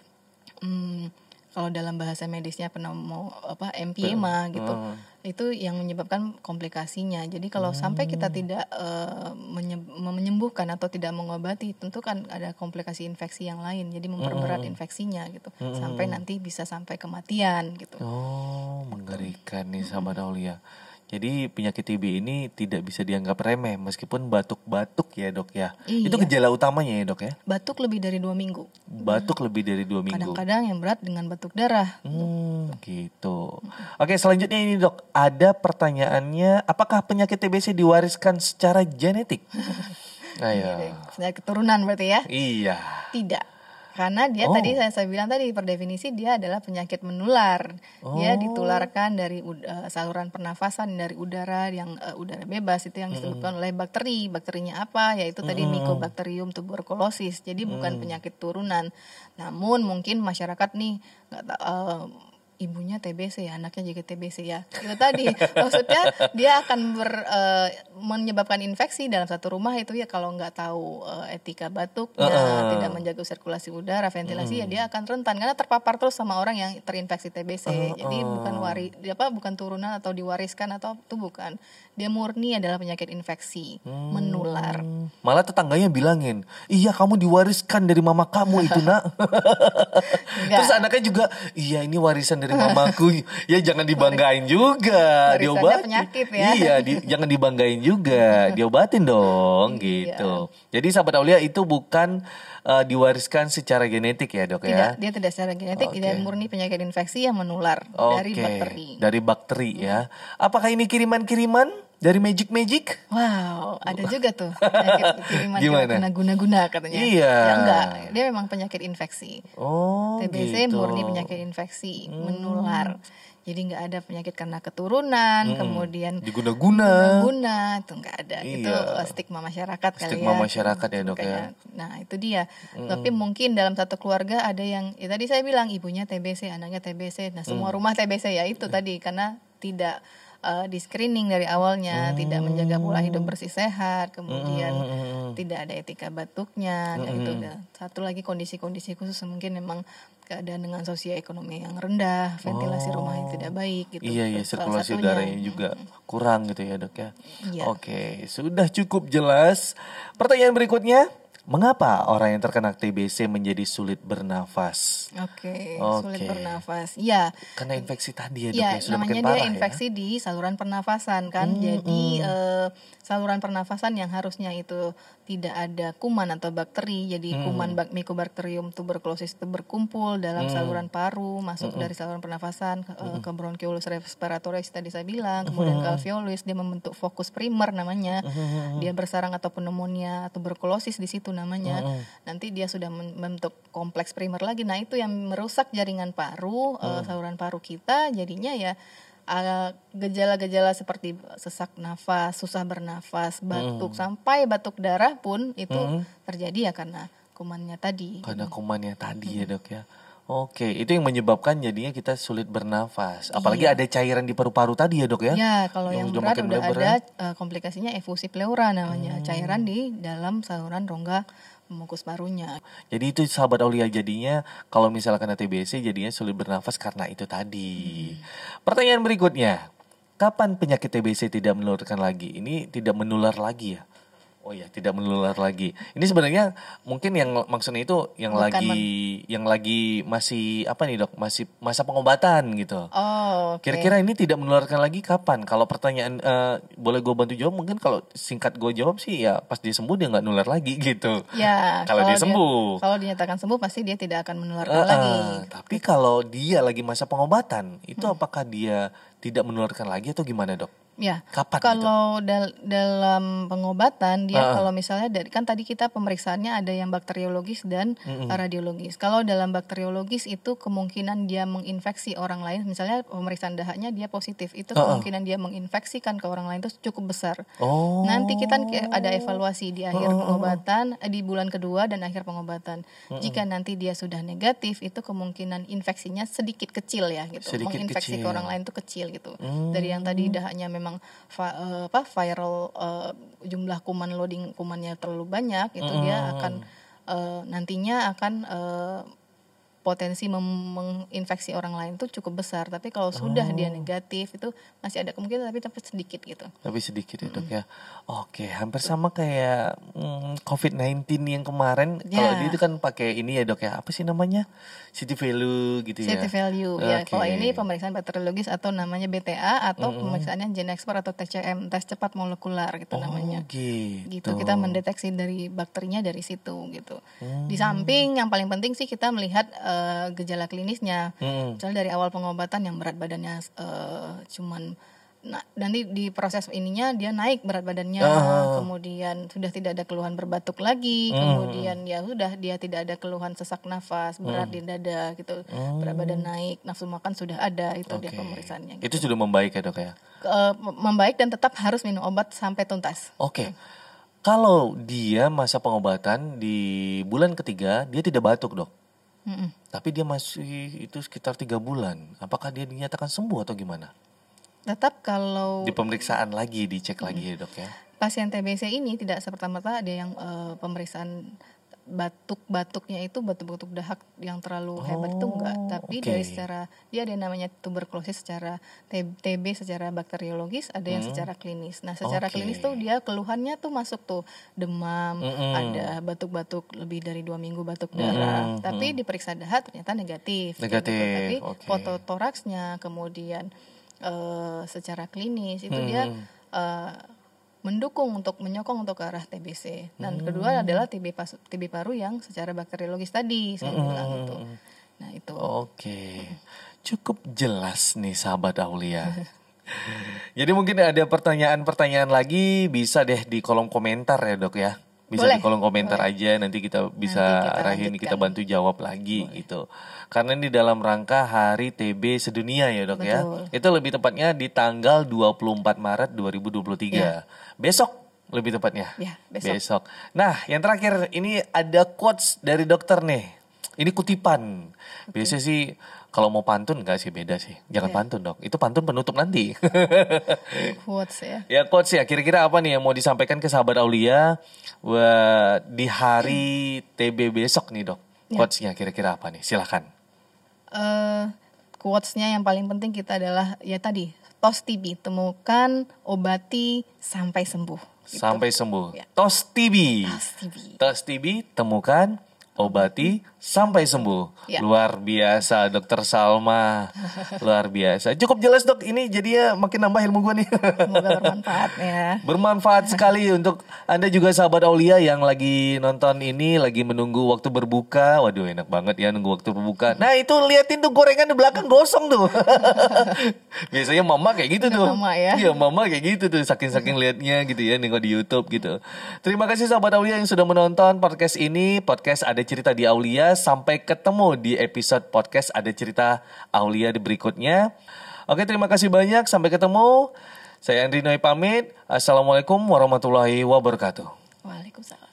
[SPEAKER 2] hmm, kalau dalam bahasa medisnya pneumo apa emphysema gitu itu yang menyebabkan komplikasinya. Jadi kalau sampai kita tidak eh, menye- menyembuhkan atau tidak mengobati tentu kan ada komplikasi infeksi yang lain. Jadi memperberat infeksinya gitu. Sampai nanti bisa sampai kematian gitu.
[SPEAKER 1] Oh, mengerikan nih sahabat Aulia. Jadi penyakit TB ini tidak bisa dianggap remeh meskipun batuk-batuk ya dok ya.
[SPEAKER 2] Iya.
[SPEAKER 1] Itu gejala utamanya ya dok ya.
[SPEAKER 2] batuk lebih dari dua minggu
[SPEAKER 1] Batuk lebih dari dua minggu.
[SPEAKER 2] kadang-kadang yang berat dengan batuk darah
[SPEAKER 1] Hmm, gitu. Oke, selanjutnya ini dok, ada pertanyaannya, apakah penyakit TBC diwariskan secara genetik? Ayo.
[SPEAKER 2] Penyakit keturunan berarti ya
[SPEAKER 1] Iya.
[SPEAKER 2] Tidak. Karena dia
[SPEAKER 1] Oh.
[SPEAKER 2] tadi saya, saya bilang tadi per definisi dia adalah penyakit menular. Dia
[SPEAKER 1] Oh.
[SPEAKER 2] ditularkan dari eh, saluran pernafasan dari udara yang eh, udara bebas itu yang disebutkan oleh bakteri. Bakterinya apa? Yaitu tadi Mycobacterium tuberculosis. Jadi bukan penyakit turunan. Namun mungkin masyarakat nih nggak eh, ibunya TBC ya, anaknya juga TBC ya. Itu tadi maksudnya dia akan ber, eh, menyebabkan infeksi dalam satu rumah itu ya kalau nggak tahu eh, etika batuknya, tidak menjaga sirkulasi udara, ventilasi ya dia akan rentan karena terpapar terus sama orang yang terinfeksi TBC. Jadi bukan wari apa bukan turunan atau diwariskan atau itu bukan. Dia murni adalah penyakit infeksi menular.
[SPEAKER 1] Hmm, Malah tetangganya bilangin, iya kamu diwariskan dari mama kamu itu nak. Terus anaknya juga, iya ini warisan dari mamaku. ya jangan dibanggain juga,
[SPEAKER 2] Warisannya
[SPEAKER 1] diobatin.
[SPEAKER 2] penyakit ya.
[SPEAKER 1] Iya, di- jangan dibanggain juga, diobatin dong
[SPEAKER 2] Iya.
[SPEAKER 1] gitu. Jadi sahabat Aulia itu bukan eh, diwariskan secara genetik ya dok ya.
[SPEAKER 2] Tidak, dia tidak secara genetik,
[SPEAKER 1] Oke.
[SPEAKER 2] dia murni penyakit infeksi yang menular dari
[SPEAKER 1] Oke,
[SPEAKER 2] bakteri.
[SPEAKER 1] Dari bakteri ya. Apakah ini kiriman-kiriman dari Magic Magic?
[SPEAKER 2] Wow, ada juga tuh penyakit kiriman
[SPEAKER 1] Gimana?
[SPEAKER 2] guna-guna katanya.
[SPEAKER 1] Iya.
[SPEAKER 2] Ya enggak, dia memang penyakit infeksi.
[SPEAKER 1] Oh,
[SPEAKER 2] TBC
[SPEAKER 1] gitu.
[SPEAKER 2] murni penyakit infeksi menular. Jadi nggak ada penyakit karena keturunan, kemudian
[SPEAKER 1] Diguna-guna.
[SPEAKER 2] guna itu nggak ada. Itu
[SPEAKER 1] Iya.
[SPEAKER 2] eh, stigma masyarakat kali
[SPEAKER 1] Stigma
[SPEAKER 2] ya.
[SPEAKER 1] masyarakat ya, Dok, ya.
[SPEAKER 2] Nah itu dia. Tapi mungkin dalam satu keluarga ada yang, ya tadi saya bilang ibunya TBC, anaknya TBC. Nah semua rumah TBC ya itu tadi karena tidak eh, di screening dari awalnya, tidak menjaga pola hidup bersih sehat, kemudian
[SPEAKER 1] Mm.
[SPEAKER 2] tidak ada etika batuknya. Nah itu udah satu lagi kondisi-kondisi khusus mungkin memang keadaan dengan sosioekonomi yang rendah, ventilasi rumah yang tidak baik gitu.
[SPEAKER 1] Iya iya sirkulasi udaranya juga kurang gitu ya dok ya.
[SPEAKER 2] Iya.
[SPEAKER 1] Oke sudah cukup jelas. Pertanyaan berikutnya, Mengapa orang yang terkena TBC menjadi sulit bernafas?
[SPEAKER 2] Oke,
[SPEAKER 1] Oke.
[SPEAKER 2] sulit bernafas. Ya,
[SPEAKER 1] Karena infeksi tadi ya dok
[SPEAKER 2] ya
[SPEAKER 1] ya, sudah makin
[SPEAKER 2] namanya
[SPEAKER 1] parah
[SPEAKER 2] dia
[SPEAKER 1] ya. Hmm,
[SPEAKER 2] infeksi di saluran pernafasan kan. Jadi eh, saluran pernafasan yang harusnya itu tidak ada kuman atau bakteri, jadi
[SPEAKER 1] Hmm.
[SPEAKER 2] kuman bak Mycobacterium tuberculosis itu berkumpul dalam saluran paru, masuk
[SPEAKER 1] Hmm.
[SPEAKER 2] dari saluran pernafasan ke, eh, ke bronchiolus respiratoris tadi saya bilang, kemudian ke
[SPEAKER 1] Hmm.
[SPEAKER 2] alveolus dia membentuk fokus primer namanya. Dia bersarang atau pneumonia tuberkulosis di situ namanya.
[SPEAKER 1] Hmm.
[SPEAKER 2] Nanti dia sudah membentuk kompleks primer lagi. Nah, itu yang merusak jaringan paru, eh, saluran paru kita jadinya ya eh, gejala-gejala seperti sesak nafas, susah bernafas, batuk sampai batuk darah pun itu terjadi ya karena kumannya tadi.
[SPEAKER 1] Karena kumannya tadi ya dok ya. Oke, itu yang menyebabkan jadinya kita sulit bernafas. Apalagi ada cairan di paru-paru tadi ya dok ya.
[SPEAKER 2] Ya, kalau
[SPEAKER 1] Yang
[SPEAKER 2] yang, berat udah ada eh, komplikasinya efusi pleura namanya, cairan di dalam saluran rongga pemukus parunya.
[SPEAKER 1] Jadi itu sahabat Aulia jadinya kalau misalnya kena TBC jadinya sulit bernafas karena itu tadi. Pertanyaan berikutnya, kapan penyakit TBC tidak menularkan lagi? Ini tidak menular lagi ya? Oh ya, tidak menular lagi. Ini sebenarnya mungkin yang maksudnya itu yang
[SPEAKER 2] Bukan
[SPEAKER 1] lagi yang lagi masih apa nih dok? Masih masa pengobatan gitu.
[SPEAKER 2] Oh, oke.
[SPEAKER 1] Kira-kira ini tidak menularkan lagi kapan? Kalau pertanyaan eh, boleh gue bantu jawab mungkin kalau singkat gue jawab sih ya pas dia sembuh dia nggak nular lagi gitu.
[SPEAKER 2] Ya,
[SPEAKER 1] Kalau dia sembuh.
[SPEAKER 2] Kalau dinyatakan sembuh pasti dia tidak akan menularkan
[SPEAKER 1] Ah,
[SPEAKER 2] lagi.
[SPEAKER 1] Tapi kalau dia lagi masa pengobatan, itu apakah dia tidak menularkan lagi atau gimana dok?
[SPEAKER 2] Ya,
[SPEAKER 1] Kapan gitu?
[SPEAKER 2] kalau dal- dalam pengobatan dia
[SPEAKER 1] ah.
[SPEAKER 2] kalau misalnya dari kan tadi kita pemeriksaannya ada yang bakteriologis dan radiologis. Kalau dalam bakteriologis itu kemungkinan dia menginfeksi orang lain, misalnya pemeriksaan dahaknya dia positif, itu
[SPEAKER 1] ah.
[SPEAKER 2] kemungkinan dia menginfeksikan ke orang lain itu cukup besar.
[SPEAKER 1] Oh,
[SPEAKER 2] Nanti kita ada evaluasi di akhir pengobatan, eh, di bulan kedua dan akhir pengobatan. Jika nanti dia sudah negatif, itu kemungkinan infeksinya sedikit kecil ya gitu.
[SPEAKER 1] Sedikit
[SPEAKER 2] Menginfeksi
[SPEAKER 1] kecil.
[SPEAKER 2] ke orang lain itu kecil gitu. Dari yang tadi dahaknya memang va- eh, apa viral eh, jumlah kuman loading kumannya terlalu banyak, itu dia akan eh, nantinya akan eh, potensi menginfeksi orang lain itu cukup besar. Tapi kalau sudah dia negatif itu masih ada kemungkinan tapi tapi sedikit gitu.
[SPEAKER 1] tapi sedikit ya dok ya. Oke, hampir sama kayak mm, COVID-19 yang kemarin. Kalau
[SPEAKER 2] Ya.
[SPEAKER 1] dia itu kan pakai ini ya dok ya, apa sih namanya? City value gitu ya.
[SPEAKER 2] City value ya.
[SPEAKER 1] Oke.
[SPEAKER 2] Kalau ini pemeriksaan bakteriologis atau namanya BTA atau pemeriksaannya Gen Expert atau TCM, tes cepat molekular gitu
[SPEAKER 1] Oh,
[SPEAKER 2] namanya.
[SPEAKER 1] gitu.
[SPEAKER 2] Gitu kita mendeteksi dari bakterinya dari situ gitu. Di
[SPEAKER 1] Hmm.
[SPEAKER 2] samping yang paling penting sih kita melihat eh, gejala klinisnya.
[SPEAKER 1] Mm-mm.
[SPEAKER 2] Misalnya dari awal pengobatan yang berat badannya eh, cuman nah, nanti di proses ininya dia naik berat badannya,
[SPEAKER 1] Ah.
[SPEAKER 2] kemudian sudah tidak ada keluhan berbatuk lagi,
[SPEAKER 1] Hmm.
[SPEAKER 2] kemudian ya sudah dia tidak ada keluhan sesak nafas, berat di dada gitu, berat badan naik, nafsu makan sudah ada, itu dia
[SPEAKER 1] Hmm. Oke.
[SPEAKER 2] pemeriksaannya.
[SPEAKER 1] Itu sudah membaik ya dok ya.
[SPEAKER 2] Eh, membaik dan tetap harus minum obat sampai tuntas.
[SPEAKER 1] Oke. Kalau dia masa pengobatan di bulan ketiga dia tidak batuk dok,
[SPEAKER 2] Mm-mm.
[SPEAKER 1] tapi dia masih itu sekitar tiga bulan. Apakah dia dinyatakan sembuh atau gimana?
[SPEAKER 2] Tetap kalau
[SPEAKER 1] Di pemeriksaan lagi, dicek lagi ya dok ya.
[SPEAKER 2] pasien TBC ini tidak serta-merta ada yang eh, pemeriksaan batuk-batuknya itu batuk-batuk dahak yang terlalu hebat itu enggak
[SPEAKER 1] Oh,
[SPEAKER 2] tapi
[SPEAKER 1] oke.
[SPEAKER 2] dari secara dia ada yang namanya tuberkulosis secara TB secara bakteriologis ada yang secara klinis nah secara
[SPEAKER 1] Hmm. Oke.
[SPEAKER 2] klinis tuh dia keluhannya tuh masuk tuh demam
[SPEAKER 1] Mm-mm.
[SPEAKER 2] ada batuk-batuk lebih dari dua minggu batuk darah
[SPEAKER 1] Mm-mm,
[SPEAKER 2] tapi diperiksa dahak ternyata negatif kayak
[SPEAKER 1] Negatif,
[SPEAKER 2] gitu. tapi
[SPEAKER 1] oke.
[SPEAKER 2] foto toraksnya kemudian eh, secara klinis itu dia
[SPEAKER 1] Hmm.
[SPEAKER 2] eh, mendukung untuk menyokong untuk ke arah TBC. Dan
[SPEAKER 1] Hmm.
[SPEAKER 2] kedua adalah TB pas, TB paru yang secara bakteriologis tadi saya
[SPEAKER 1] Hmm.
[SPEAKER 2] bilang itu. Nah, itu.
[SPEAKER 1] Oke, cukup jelas nih sahabat Aulia. Jadi mungkin ada pertanyaan-pertanyaan lagi bisa deh di kolom komentar ya dok ya. Bisa di
[SPEAKER 2] Boleh,
[SPEAKER 1] kolom komentar aja nanti kita bisa
[SPEAKER 2] kita
[SPEAKER 1] arahin
[SPEAKER 2] lanjutkan.
[SPEAKER 1] kita bantu jawab lagi gitu. Karena ini dalam rangka Hari TB sedunia ya dok ya.
[SPEAKER 2] Betul.
[SPEAKER 1] Itu lebih tepatnya di tanggal 24 Maret 2023. Besok lebih tepatnya.
[SPEAKER 2] Ya, besok.
[SPEAKER 1] besok. Nah, yang terakhir ini ada quotes dari dokter nih. Ini kutipan. Biasanya sih kalau mau pantun enggak sih beda sih. Jangan pantun dok. Itu pantun penutup nanti.
[SPEAKER 2] Quotes ya.
[SPEAKER 1] ya quotes ya. Kira-kira apa nih yang mau disampaikan ke sahabat Aulia di hari TB besok nih dok? Quotesnya kira-kira apa nih? Silahkan.
[SPEAKER 2] Eh quotesnya yang paling penting kita adalah ya tadi tos TB, temukan, obati sampai sembuh. Gitu.
[SPEAKER 1] Sampai sembuh.
[SPEAKER 2] Ya.
[SPEAKER 1] Tos TB.
[SPEAKER 2] Tos TB.
[SPEAKER 1] Tos TB temukan, obati sampai sembuh.
[SPEAKER 2] Ya.
[SPEAKER 1] Luar biasa Dokter Salma. Luar biasa. Cukup jelas dok. Ini jadinya makin nambah ilmu gue nih.
[SPEAKER 2] Semoga bermanfaat ya.
[SPEAKER 1] Bermanfaat sekali untuk Anda juga sahabat Aulia yang lagi nonton ini, lagi menunggu waktu berbuka. Waduh enak banget ya nunggu waktu berbuka. Nah itu liatin tuh gorengan di belakang gosong tuh. Biasanya mama kayak gitu tuh.
[SPEAKER 2] Mama ya.
[SPEAKER 1] Iya mama kayak gitu tuh saking-saking liatnya gitu ya nengok di YouTube gitu. Terima kasih sahabat Aulia yang sudah menonton podcast ini. Podcast ada cerita di Sampai ketemu di episode podcast ada cerita Aulia di berikutnya. Oke terima kasih banyak. Sampai ketemu. Saya Andri Noi pamit. Assalamualaikum warahmatullahi wabarakatuh.
[SPEAKER 2] Waalaikumsalam.